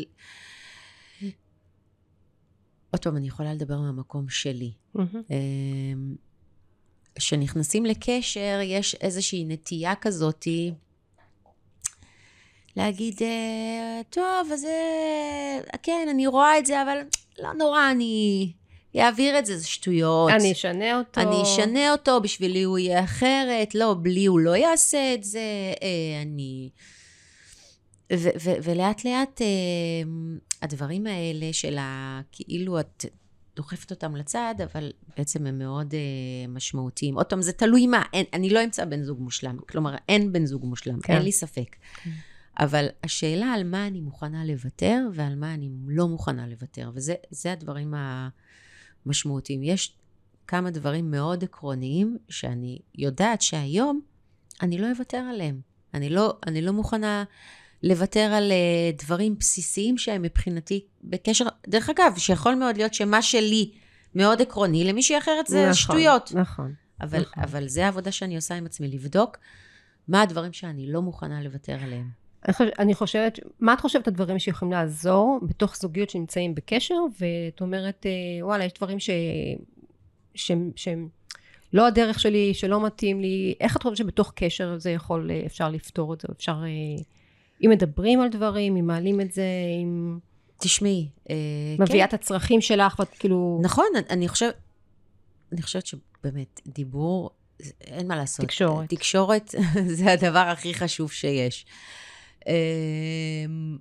עוד פעם, אני יכולה לדבר מהמקום שלי. Mm-hmm. כשנכנסים לקשר, יש איזושהי נטייה כזאתי להגיד, אה, טוב, אז אה, כן, אני רואה את זה, אבל לא נורא, אני אעביר את זה, זה שטויות. אני אשנה אותו. אני אשנה אותו, בשבילי הוא יהיה אחרת, לא, בלי הוא לא יעשה את זה, אה, אני... ו- ו- ולאט לאט הדברים האלה של ה... כאילו את דוחפת אותם לצד, אבל בעצם הם מאוד משמעותיים. עוד פעם, זה תלוי מה, אין, אני לא אמצא בן זוג מושלם. כלומר, אין בן זוג מושלם, כן. אין לי ספק. כן. אבל השאלה על מה אני מוכנה לוותר ועל מה אני לא מוכנה לוותר, וזה הדברים המשמעותיים. יש כמה דברים מאוד עקרוניים שאני יודעת שהיום אני לא אוותר עליהם. אני לא, אני לא מוכנה לוותר על אה, דברים בסיסיים שהם מבחינתי בקשר, דרך אגב, שיכול מאוד להיות שמה שלי מאוד עקרוני, למישהי אחרת זה נכון, שטויות. נכון. אבל, נכון. אבל זה העבודה שאני עושה עם עצמי, לבדוק מה הדברים שאני לא מוכנה לוותר עליהם. אני חוש- אני חושבת, מה את חושבת הדברים שיכולים לעזור בתוך זוגיות שנמצאים בקשר, ואת אומרת, אה, וואלה, יש דברים ש... שהם, שהם לא הדרך שלי, שלא מתאים לי, איך את חושבת שבתוך קשר זה יכול, אה, אפשר לפתור את זה, אפשר, אה, אם מדברים על דברים, אם מעלים את זה, אם תשמעי, אה, מביאה את הצרכים שלך, ואת כאילו, נכון, אני- אני חושבת, אני חושבת שבאמת, דיבור, אין מה לעשות. תקשורת. תקשורת זה הדבר הכי חשוב שיש. אמ,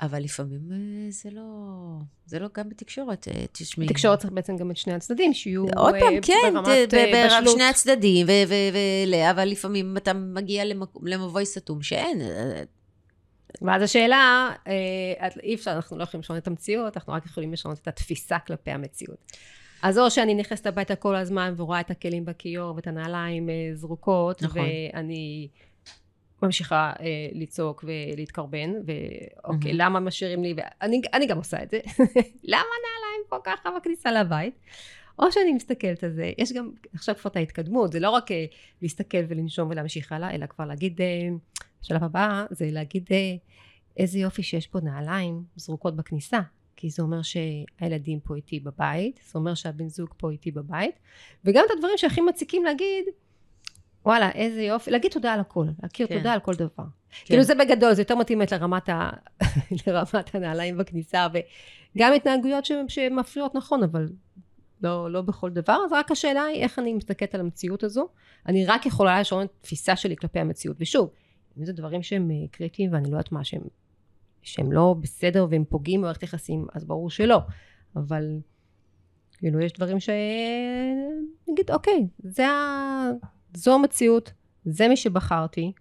אבל לפעמים אה, זה לא, זה לא גם בתקשורת, אה, תשמעי. תקשורת צריך בעצם גם את שני הצדדים, שיהיו עוד אה, פעם, כן, ברמת ת- אה, ב- ברב בשלות. שני הצדדים, ו- ו- ו- אבל לפעמים אתה מגיע למבוי סתום שאין. ואז השאלה, אי אפשר, אנחנו לא יכולים לשנות את המציאות, אנחנו רק יכולים לשנות את התפיסה כלפי המציאות. אז או שאני נכנסת הביתה כל הזמן ורואה את הכלים בכיור ואת הנעליים זרוקות, נכון. ואני ממשיכה אה, לצעוק ולהתקרבן, ואוקיי, מהמם. למה משאירים לי, ואני אני גם עושה את זה, למה נעליים פה ככה בכניסה לבית? או שאני מסתכלת על זה, יש גם עכשיו כבר את ההתקדמות, זה לא רק אה, להסתכל ולנשום ולהמשיך הלאה, אלא כבר להגיד, אה, השלב הבא זה להגיד אה, איזה יופי שיש פה נעליים זרוקות בכניסה, כי זה אומר שהילדים פה איתי בבית, זה אומר שהבן זוג פה איתי בבית, וגם את הדברים שהכי מציקים להגיד, וואלה, איזה יופי, להגיד תודה על הכל, להכיר כן. תודה על כל דבר. כן. כאילו זה בגדול, זה יותר מתאים לרמת, ה... לרמת הנעליים בכניסה, וגם התנהגויות ש... שמפריעות נכון, אבל לא, לא בכל דבר, אז רק השאלה היא איך אני מסתכלת על המציאות הזו. אני רק יכולה לשנות את התפיסה שלי כלפי המציאות. ושוב, אם זה דברים שהם אה, קריטיים ואני לא יודעת מה, שהם, שהם לא בסדר והם פוגעים במערכת יחסים, אז ברור שלא. אבל כאילו יש דברים ש... נגיד, אוקיי, זה ה... זו המציאות, זה מי שבחרתי,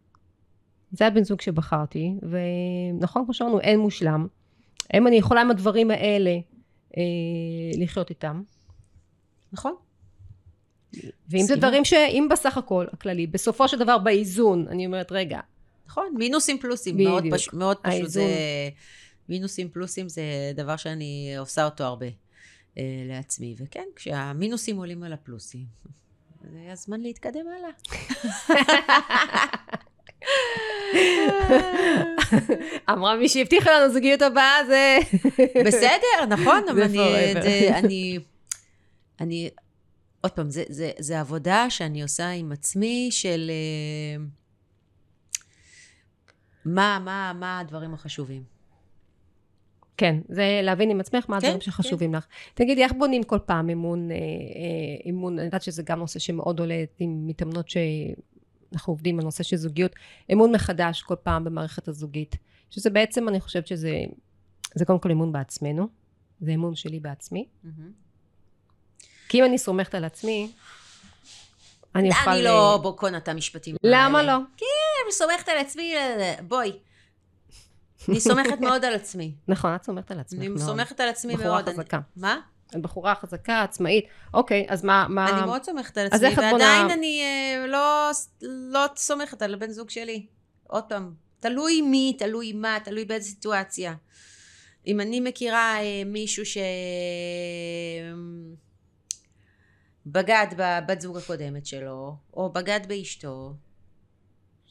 זה הבן זוג שבחרתי, ונכון, כמו שאמרנו, אין מושלם. אם אני יכולה עם הדברים האלה אה, לחיות איתם, נכון? ואם זה. דברים שאם בסך הכל הכללי, בסופו של דבר באיזון, אני אומרת, רגע, נכון, מינוסים פלוסים, בדיוק. מאוד, פש... מאוד פשוט. האיזון. זה... מינוסים פלוסים זה דבר שאני עושה אותו הרבה אה, לעצמי. וכן, כשהמינוסים עולים על הפלוסים, זה הזמן להתקדם הלאה. אמרה מי שהבטיחה לנו זוגיות הבאה זה... בסדר, נכון, אבל אני. זה, אני, אני, עוד פעם, זה, זה, זה עבודה שאני עושה עם עצמי של אה, מה, מה, מה הדברים החשובים. כן, זה להבין עם עצמך מה כן, הדברים שחשובים לך. תגידי, איך בונים כל פעם אמון, אה, אה, אמון, אני יודעת שזה גם נושא שמאוד עולה עם מתאמנות שאנחנו עובדים על נושא של זוגיות, אמון מחדש כל פעם במערכת הזוגית, שזה בעצם, אני חושבת שזה, זה קודם כל אמון בעצמנו, זה אמון שלי בעצמי, כי אם אני סומכת על עצמי, אני אוכל... אני לא בוקונה את המשפטים למה. לא? אני סומכת על עצמי, אה, בואי. אני סומכת מאוד על עצמי. נכון, את סומכת על עצמך אני מאוד. סומכת על עצמי בחורה מאוד. אני- חזקה. מה? את בחורה חזקה, עצמאית. אוקיי, אז מה... מה... אני מאוד סומכת על עצמי, ועדיין בונה- אני אה, לא, לא סומכת על הבן זוג שלי. עוד פעם, תלוי מי, תלוי מה, תלוי באיזה סיטואציה. אם אני מכירה אה, מישהו ש... בגד בבת זוג הקודמת שלו, או בגד באשתו,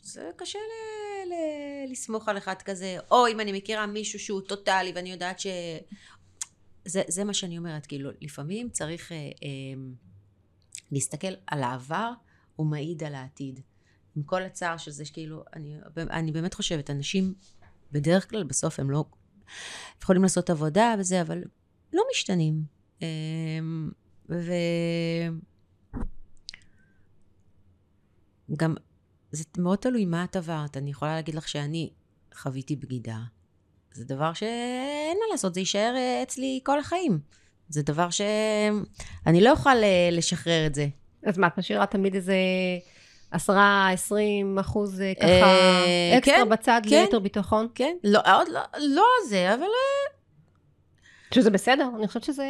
זה קשה ל- ל- לסמוך על אחד כזה. או אם אני מכירה מישהו שהוא טוטאלי ואני יודעת ש... זה, זה מה שאני אומרת, כאילו, לפעמים צריך אה, אה, להסתכל על העבר, הוא מעיד על העתיד. עם כל הצער של זה, שכאילו, אני, אני באמת חושבת, אנשים בדרך כלל בסוף הם לא יכולים לעשות עבודה וזה, אבל לא משתנים. אה, ו... גם, זה מאוד תלוי מה את עברת. אני יכולה להגיד לך שאני חוויתי בגידה. זה דבר שאין מה לעשות, זה יישאר אה, אצלי כל החיים. זה דבר שאני לא אוכל אה, לשחרר את זה. אז מה, את משאירה תמיד איזה עשרה, עשרים אחוז אה, ככה אקסטרה כן, בצד כן. ליתר ביטחון? כן? לא, עוד לא, לא זה, אבל שזה בסדר, אני חושבת שזה,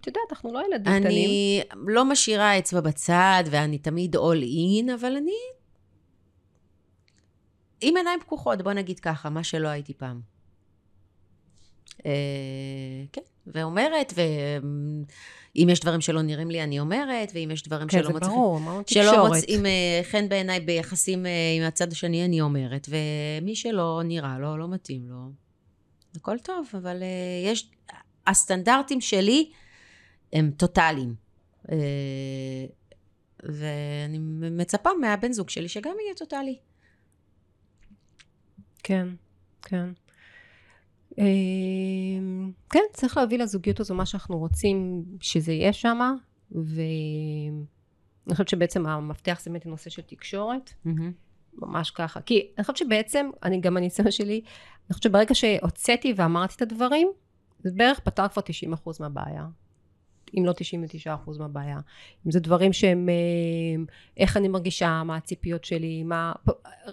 את יודעת, אנחנו לא ילדים קטנים. אני לא משאירה אצבע בצד, ואני תמיד all in, אבל אני... עם עיניים פקוחות, בוא נגיד ככה, מה שלא הייתי פעם. אה, כן, ואומרת, ואם יש דברים שלא נראים לי, אני אומרת, ואם יש דברים כן, שלא זה מצליחים... ברור, אמרנו שלא תקשורת. מוצאים אה, חן בעיניי ביחסים אה, עם הצד השני, אני אומרת, ומי שלא נראה לו, לא מתאים לו, הכל טוב, אבל אה, יש... הסטנדרטים שלי הם טוטאליים. אה, ואני מצפה מהבן זוג שלי שגם יהיה טוטאלי. כן, כן. אמ, כן, צריך להביא לזוגיות הזו מה שאנחנו רוצים שזה יהיה שם, ואני חושבת שבעצם המפתח זה באמת הנושא של תקשורת, ממש ככה. כי אני חושבת שבעצם, אני גם הניסיון שלי, אני חושבת שברגע שהוצאתי ואמרתי את הדברים, זה בערך פתר כבר 90% מהבעיה. אם לא 99% מהבעיה. אם זה דברים שהם, אה, איך אני מרגישה, מה הציפיות שלי, מה...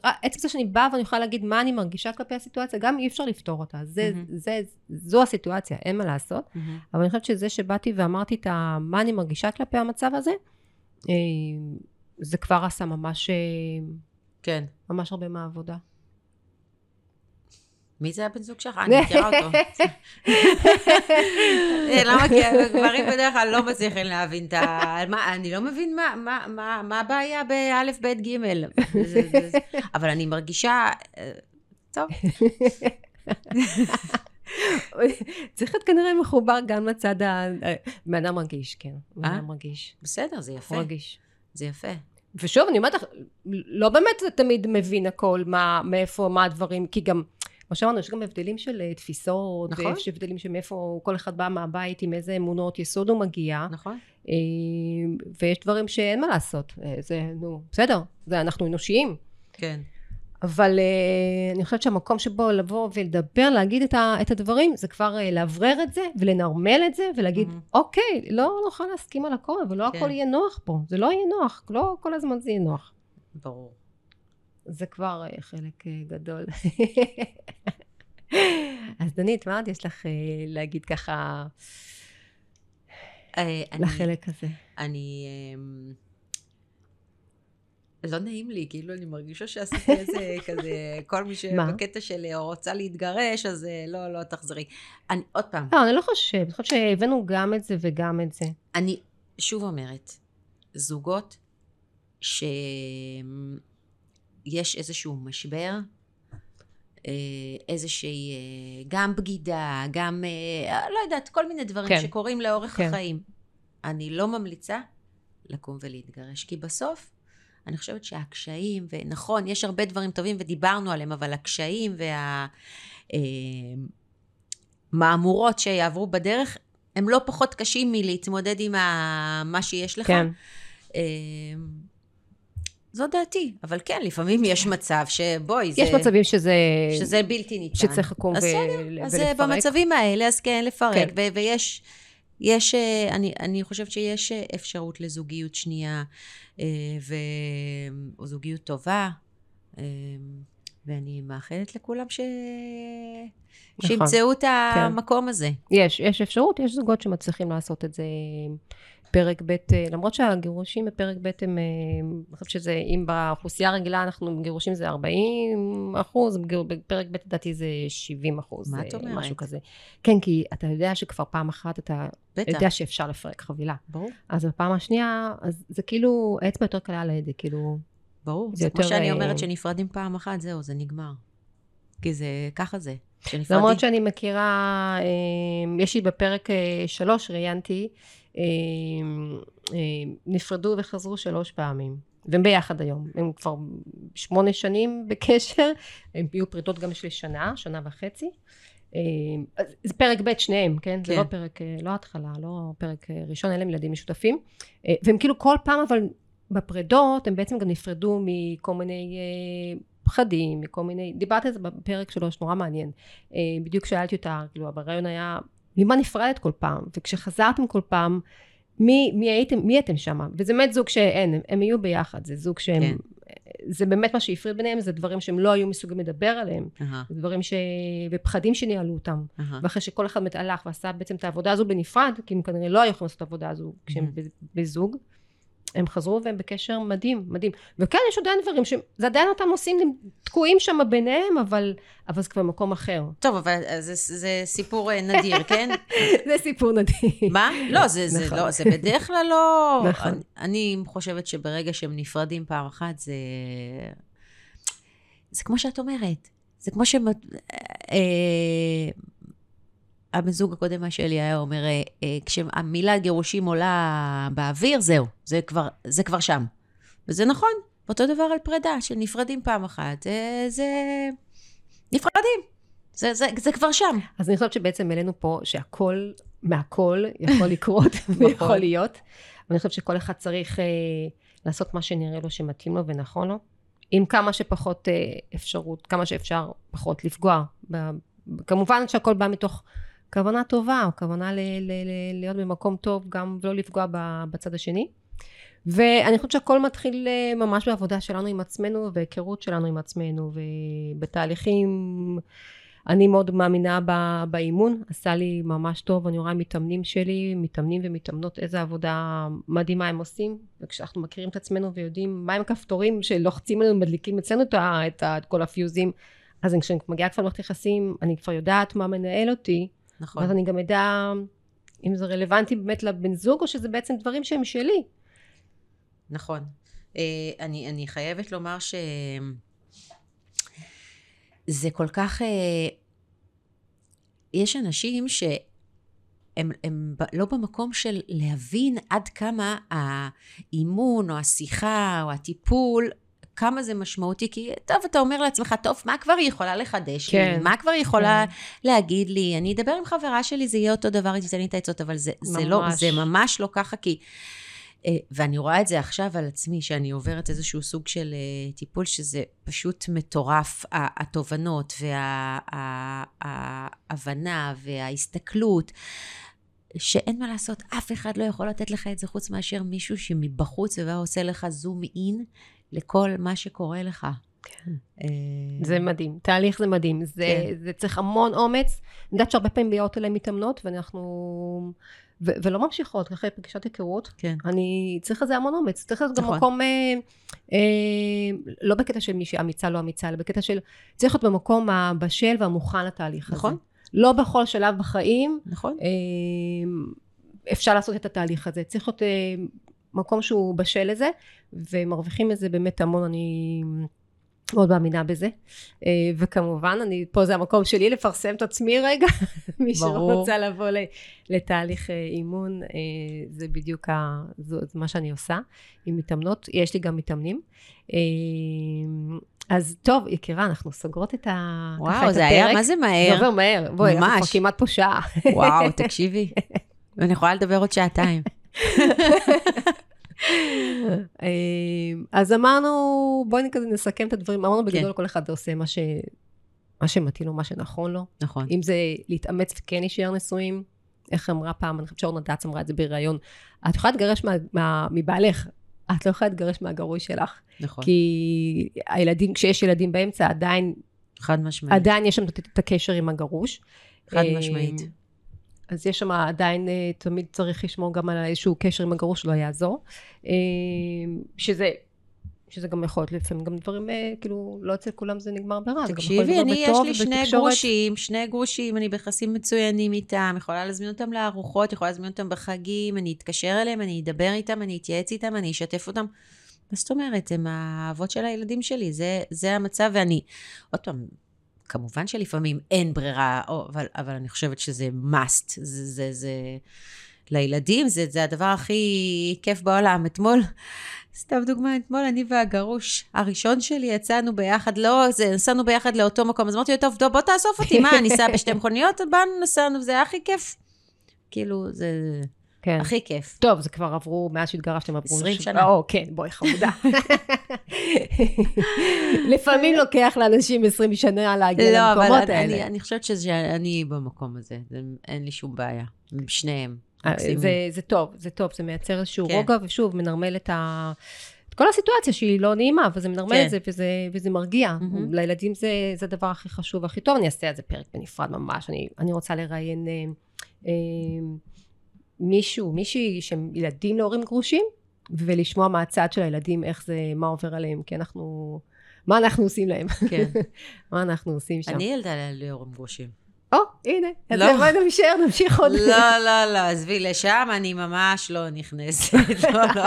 עצם זה שאני באה ואני יכולה להגיד מה אני מרגישה כלפי הסיטואציה, גם אי אפשר לפתור אותה. זה, מהמם. זה, זו הסיטואציה, אין מה לעשות. אבל אני חושבת שזה שבאתי ואמרתי את ה... מה אני מרגישה כלפי המצב הזה, אה, זה כבר עשה ממש, אה, כן. ממש הרבה מהעבודה. מי זה הבן זוג שלך? אני מכירה אותו. אה, למה? כי גברים בדרך כלל לא מצליחים להבין את ה... אני לא מבין מה- הבעיה באלף, בית, גימל. אבל אני מרגישה... אה, טוב, צריך להיות כנראה מחובר גם לצד ה... בן אדם רגיש, כן. בן אה? אדם רגיש. בסדר, זה יפה. רגיש. זה יפה. ושוב, אני אומרת לך, לא באמת תמיד מבין הכל, מה, מאיפה, מה הדברים, כי גם, כמו שאמרנו, יש גם הבדלים של אה, תפיסות, נכון. ויש הבדלים של מאיפה כל אחד בא מהבית, עם איזה אמונות יסוד הוא מגיע, נכון? אה, ויש דברים שאין מה לעשות, אה, זה, נו, בסדר, זה אנחנו אנושיים, כן. אבל אני חושבת שהמקום שבו לבוא ולדבר, להגיד את, ה, את הדברים, זה כבר לאוורר את זה, ולנרמל את זה, ולהגיד, מהמם. אוקיי, לא נוכל להסכים על הכל, ולא כן. הכל יהיה נוח פה, זה לא יהיה נוח, לא כל הזמן זה יהיה נוח. ברור. זה כבר אה, חלק אה, גדול. אז דנית, מה עוד יש לך אה, להגיד ככה לחלק הזה? אני... אמ, לא נעים לי, כאילו אני מרגישה שעשיתי איזה כזה, כל מי? שבקטע של רוצה להתגרש, אז לא, לא תחזרי. אני, עוד פעם, לא, אני לא חושבת, אני חושבת שהבאנו גם את זה וגם את זה. אני שוב אומרת, זוגות שיש איזשהו משבר, אה, איזושהי, אה, גם בגידה, גם, אה, לא יודעת, כל מיני דברים כן. שקורים לאורך כן. החיים. אני לא ממליצה לקום ולהתגרש, כי בסוף אני חושבת שהקשיים, ונכון, יש הרבה דברים טובים ודיברנו עליהם, אבל הקשיים והמהמורות שיעברו בדרך, הם לא פחות קשים מלהתמודד עם ה... מה שיש לך. כן, זו דעתי, אבל כן, לפעמים יש מצב שבואי, זה, יש מצבים שזה... שזה בלתי ניתן. שצריך לקום אז ו- בסדר, אז אה, ולפרק. במצבים האלה, אז כן, לפרק. כן. ו- ויש, יש, אה, אני, אני חושבת שיש אה, אפשרות לזוגיות שנייה, ו... או זוגיות טובה, ואני מאחלת לכולם ש... נכון. שימצאו את המקום הזה. יש, יש אפשרות, יש זוגות שמצליחים לעשות את זה פרק ב', אה, למרות שהגירושים בפרק ב' הם, אה, אני חושבת שזה, אם באוכלוסייה הרגילה אנחנו, גירושים זה 40 אחוז, בפרק ב' לדעתי זה 70 אחוז. מה את אה, אומרת? משהו כזה. כן, כי אתה יודע שכבר פעם אחת אתה בטח. יודע שאפשר לפרק חבילה. ברור. אז בפעם השנייה, אז זה כאילו, האצבע יותר קלה על ההדק, כאילו, ברור. זה זה כמו יותר, שאני אה, אומרת, שנפרדים פעם אחת, זהו, זה נגמר. כי זה, ככה זה. שנפרדים. למרות שאני מכירה, יש לי בפרק שלוש, ראיינתי, נפרדו וחזרו שלוש פעמים. והם ביחד היום. הם כבר שמונה שנים בקשר, הם יהיו פרידות גם של שנה, שנה וחצי. אה, זה פרק ב' שניהם, כן? זה כן. לא פרק, אה, לא התחלה, לא פרק אה, ראשון, אלה הם ילדים משותפים. אה, והם כאילו כל פעם, אבל בפרידות, הם בעצם גם נפרדו מכל מיני אה, פחדים, מכל מיני, דיברתי על זה בפרק שלוש, נורא מעניין. אה, בדיוק שאלתי אותה, כאילו, הרעיון היה, ממה נפרדת כל פעם? וכשחזרתם כל פעם, מי, מי הייתם, מי אתם שם? וזה באמת זוג שאין, הם, הם יהיו ביחד, זה זוג שהם, כן. זה באמת מה שהפריד ביניהם, זה דברים שהם לא היו מסוגלים לדבר עליהם, אהה, זה דברים ש... ופחדים שניהלו אותם. אהה. ואחרי שכל אחד הלך ועשה בעצם את העבודה הזו בנפרד, כי הם כנראה לא היו יכולים לעשות את העבודה הזו כשהם Mhm. בזוג, הם חזרו והם בקשר מדהים, מדהים. וכן, יש עדיין דברים שזה עדיין אותם נושאים הם תקועים שם ביניהם, אבל, אבל זה כבר מקום אחר. טוב, אבל זה, זה סיפור אה, נדיר, כן? זה סיפור נדיר. מה? לא, זה, זה, נכון. לא, זה בדרך כלל לא... נכון. אני, אני חושבת שברגע שהם נפרדים פעם אחת, זה... זה כמו שאת אומרת. זה כמו ש... אה, הבן זוג הקודם שלי היה אומר, אה, אה, כשהמילה גירושים עולה באוויר, זהו, זה כבר, זה כבר שם. וזה נכון, אותו דבר על פרידה, שנפרדים פעם אחת, אה, זה... נפרדים. זה, זה, זה כבר שם. אז אני חושבת שבעצם העלינו פה שהכל, מהכל יכול לקרות ויכול להיות. ואני חושבת שכל אחד צריך אה, לעשות מה שנראה לו שמתאים לו ונכון לו. עם כמה שפחות אה, אפשרות, כמה שאפשר פחות לפגוע. ב, כמובן שהכל בא מתוך כוונה טובה, או כוונה ל, ל, ל, להיות במקום טוב גם ולא לפגוע בצד השני. ואני חושבת שהכל מתחיל אה, ממש בעבודה שלנו עם עצמנו והיכרות שלנו עם עצמנו ובתהליכים אני מאוד מאמינה באימון, עשה לי ממש טוב, אני רואה מתאמנים שלי, מתאמנים ומתאמנות איזה עבודה מדהימה הם עושים, וכשאנחנו מכירים את עצמנו ויודעים מהם הכפתורים שלוחצים עלינו, מדליקים אצלנו את, את, את כל הפיוזים, אז כשאני מגיעה כבר למערכת יחסים, אני כבר יודעת מה מנהל אותי, נכון. ואז אני גם אדע אם זה רלוונטי באמת לבן זוג, או שזה בעצם דברים שהם שלי. נכון. אה, אני, אני חייבת לומר ש... זה כל כך... אה, יש אנשים שהם הם ב- לא במקום של להבין עד כמה האימון או השיחה או הטיפול, כמה זה משמעותי, כי טוב, אתה אומר לעצמך, טוב, מה כבר היא יכולה לחדש כן, לי? מה כבר היא יכולה להגיד לי? אני אדבר עם חברה שלי, זה יהיה אותו דבר, היא תיתן לי את העצות, אבל זה, זה, לא, ממש. זה ממש לא ככה, כי... אה, ואני רואה את זה עכשיו על עצמי, שאני עוברת איזשהו סוג של אה, טיפול, שזה פשוט מטורף, התובנות וההבנה וההסתכלות, שאין מה לעשות, אף אחד לא יכול לתת לך את זה חוץ מאשר מישהו שמבחוץ ובא עושה לך זום אין לכל מה שקורה לך. כן. אה, זה מדהים, תהליך זה מדהים, זה, כן. זה צריך המון אומץ. אני יודעת שהרבה פעמים באות אליי מתאמנות, ואנחנו... ו- ולא ממשיכות, אחרי פגישת היכרות. כן. אני צריך לזה המון אומץ, צריך להיות גם נכון. מקום, אה, אה, לא בקטע של מישהי אמיצה, לא אמיצה, אלא בקטע של, צריך להיות במקום הבשל והמוכן לתהליך הזה. נכון. לא בכל שלב בחיים נכון? אה, אפשר לעשות את התהליך הזה. צריך להיות אה, מקום שהוא בשל לזה, ומרוויחים מזה באמת המון, אני מאוד מאמינה בזה. אה, וכמובן, אני, פה זה המקום שלי לפרסם את עצמי רגע. מי. שרוצה לבוא ל- לתהליך אה, אימון, אה, זה בדיוק ה, זה, זה מה שאני עושה עם מתאמנות. יש לי גם מתאמנים. אז טוב, יקירה, אנחנו סוגרות את ה... וואו, זה היה. מה זה זה מהר? עובר מהר. בואי, אנחנו. כבר כמעט פה שעה. וואו, תקשיבי. אני יכולה לדבר עוד שעתיים. אמ, אז אמרנו, בואי כזה נסכם את הדברים, אמרנו בגדול כל אחד עושה מה, ש... מה שמתאים לו, מה שנכון לו. נכון. אם זה להתאמץ וכן להישאר נשואים, איך אמרה פעם, אני חושבת שאורנה דץ אמרה את זה בריאיון, את יכולה להתגרש מה, מה, מבעלך, את לא יכולה להתגרש מהגרוי שלך. נכון. כי הילדים, כשיש ילדים באמצע, עדיין, חד משמעית. עדיין יש שם את הקשר עם הגרוש. חד אמ, משמעית. אז יש שם עדיין, אה, תמיד צריך לשמור גם על איזשהו קשר עם הגרוש שלא יעזור. אה, שזה, שזה גם יכול להיות לפעמים גם דברים, אה, כאילו, לא אצל כולם זה נגמר ברע. תקשיבי, אני, יש לי שני ובתקשורת. גרושים, שני גרושים, אני ביחסים מצוינים איתם, יכולה להזמין אותם לארוחות, יכולה להזמין אותם בחגים, אני אתקשר אליהם, אני אדבר איתם, אני אתייעץ איתם, אני אשתף אותם. מה זאת אומרת? הם האבות של הילדים שלי, זה, זה המצב, ואני, עוד פעם, כמובן שלפעמים אין ברירה, או, אבל, אבל אני חושבת שזה must, זה, זה, זה, לילדים, זה, זה הדבר הכי כיף בעולם. אתמול, סתם דוגמה, אתמול אני והגרוש הראשון שלי יצאנו ביחד, לא, זה, נסענו ביחד לאותו מקום, אז אמרתי לו, טוב, בוא תאסוף אותי, מה, אני אסע בשתי מכוניות? באנו, נסענו, זה היה הכי כיף. כאילו, זה כן. הכי כיף. טוב, זה כבר עברו, מאז שהתגרשתם עברו... 20 ש- שנה. או, כן, בואי, חמודה. לפעמים לוקח לאנשים 20 שנה להגיע לא, אבל למקומות אני, האלה. אני, אני חושבת שאני במקום הזה, זה, אין לי שום בעיה, שניהם. אה. זה, זה טוב, זה טוב, זה מייצר איזשהו כן. רוגע, ושוב, מנרמל את ה... את כל הסיטואציה שהיא לא נעימה, אבל זה מנרמל כן. את זה, וזה, וזה מרגיע. מהמם. לילדים זה, זה הדבר הכי חשוב והכי טוב, אני אעשה על זה פרק בנפרד ממש. אני, אני רוצה לראיין אה, אה, מישהו, מישהי שהם ילדים להורים גרושים, ולשמוע מהצד של הילדים איך זה, מה עובר עליהם, כי אנחנו, מה אנחנו עושים להם. כן. מה אנחנו עושים שם. אני ילדה ליאור גרושים. או, הנה, אז לא. בואי נמשיך, נמשיך עוד. לא, לא, לא, עזבי, לשם אני ממש לא נכנסת. לא, לא.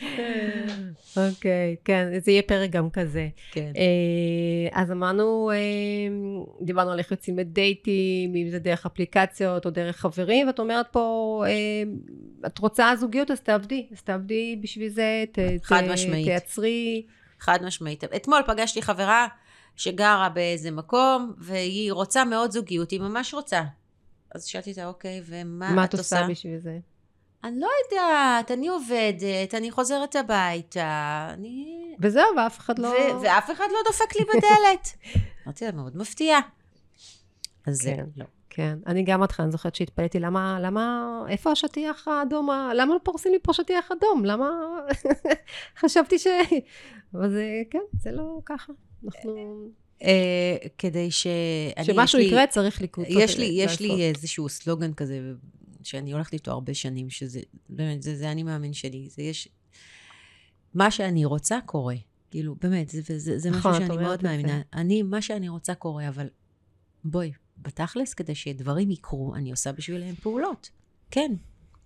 אוקיי, כן, זה יהיה פרק גם כזה. כן. אה, אז אמרנו, אה, דיברנו על איך יוצאים לדייטים, אם זה דרך אפליקציות או דרך חברים, ואת אומרת פה, אה, את רוצה זוגיות, אז תעבדי, אז תעבדי בשביל זה, ת, חד ת, משמעית. תייצרי. חד משמעית. אתמול פגשתי חברה שגרה באיזה מקום, והיא רוצה מאוד זוגיות, היא ממש רוצה. אז שאלתי אותה, אוקיי, ומה מה את את עושה? עושה בשביל זה? אני לא יודעת, אני עובדת, אני חוזרת הביתה, אני... וזהו, ואף אחד לא... ו- ואף אחד לא דופק לי בדלת. אמרתי לה, מאוד מפתיע. אז כן. כן. לא. כן, אני גם אותך, אני זוכרת שהתפלאתי, למה, למה, איפה השטיח האדום, למה לא פורסים לי פה שטיח אדום? למה, חשבתי ש... אבל זה, כן, זה לא ככה. אנחנו... אה, כדי ש... שמשהו יקרה, צריך לקרות. יש לי, יש לי איזשהו סלוגן כזה, שאני הולכת איתו הרבה שנים, שזה, באמת, זה, זה אני מאמין שלי. זה יש... מה שאני רוצה קורה. כאילו, באמת, זה, זה, זה נכון, משהו שאני מאוד. מאמינה. אני, מה שאני רוצה קורה, אבל בואי, בתכלס, כדי שדברים יקרו, אני עושה בשבילם פעולות. כן.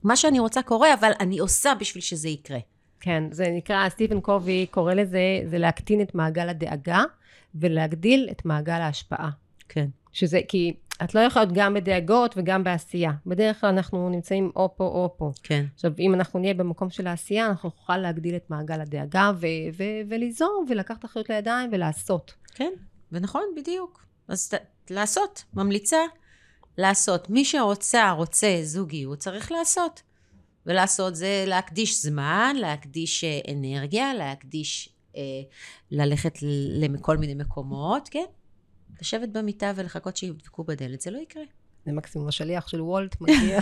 מה שאני רוצה קורה, אבל אני עושה בשביל שזה יקרה. כן, זה נקרא, סטיבן קובי קורא לזה, זה להקטין את מעגל הדאגה ולהגדיל את מעגל ההשפעה. כן. שזה, כי את לא יכולה להיות גם בדאגות וגם בעשייה. בדרך כלל אנחנו נמצאים או פה או פה. כן. עכשיו, אם אנחנו נהיה במקום של העשייה, אנחנו נוכל להגדיל את מעגל הדאגה ו- ו- וליזום ולקחת אחריות לידיים ולעשות. כן, ונכון, בדיוק. אז ת, לעשות, ממליצה לעשות. מי שרוצה, רוצה זוגיות, צריך לעשות. ולעשות זה להקדיש זמן, להקדיש אה, אנרגיה, להקדיש, אה, ללכת לכל מיני מקומות, כן? לשבת במיטה ולחכות שידפקו בדלת, זה לא יקרה. זה מקסימום השליח של וולט מגיע.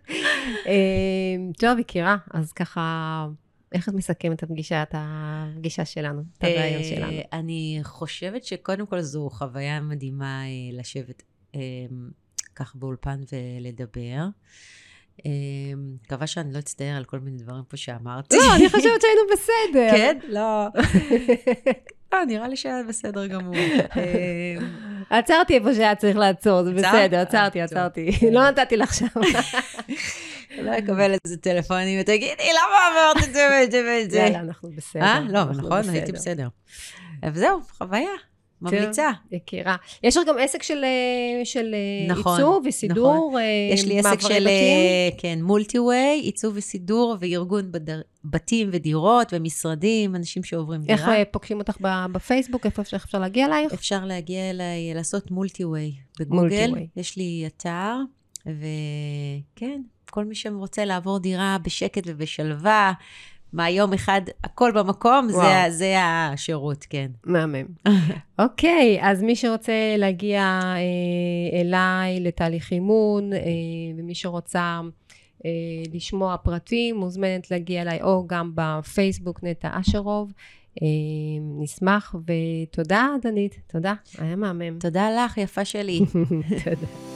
אה, טוב, יקירה, אז ככה, איך את מסכמת את הפגישה, את הפגישה שלנו, את הרעיון אה, שלנו? אני חושבת שקודם כל זו חוויה מדהימה אה, לשבת אה, כך באולפן ולדבר. אה, מקווה שאני לא אצטער על כל מיני דברים פה שאמרתי. לא, אני חושבת שהיינו בסדר. כן? לא. לא, נראה לי שהיה בסדר גמור. אה, עצרתי איפה שהיה צריך לעצור, זה? בסדר, עצרתי, אה, עצרתי. טוב. לא נתתי לך שם. לא אקבל איזה טלפונים ותגידי, למה אמרת את זה ואת זה ואת זה? יאללה, אנחנו בסדר. אה? לא, נכון, הייתי בסדר. וזהו, חוויה, ממליצה. יקירה. יש לך גם עסק של, אה, של אה, נכון, עיצוב וסידור, אה, יש לי עסק של, בתים? כן, מולטי-ווי, עיצוב וסידור וארגון בדר, בתים ודירות ומשרדים, אנשים שעוברים דירה. איך פוגשים אותך בפייסבוק? איפה אפשר- להגיע אלייך? אפשר להגיע אליי, לעשות מולטי-ווי בגוגל. מולטי-ווי. יש לי אתר, וכן, כל מי שרוצה לעבור דירה בשקט ובשלווה, מהיום אחד, הכל במקום, זה, וואו. זה השירות, כן. מהמם. אוקיי, אז מי שרוצה להגיע אה, אליי לתהליך אימון, אה, ומי שרוצה אה, לשמוע פרטים, מוזמנת להגיע אליי, או גם בפייסבוק נטע אשרוב. אה, נשמח, ותודה, דנית, תודה, היה מהמם. תודה לך, יפה שלי. תודה.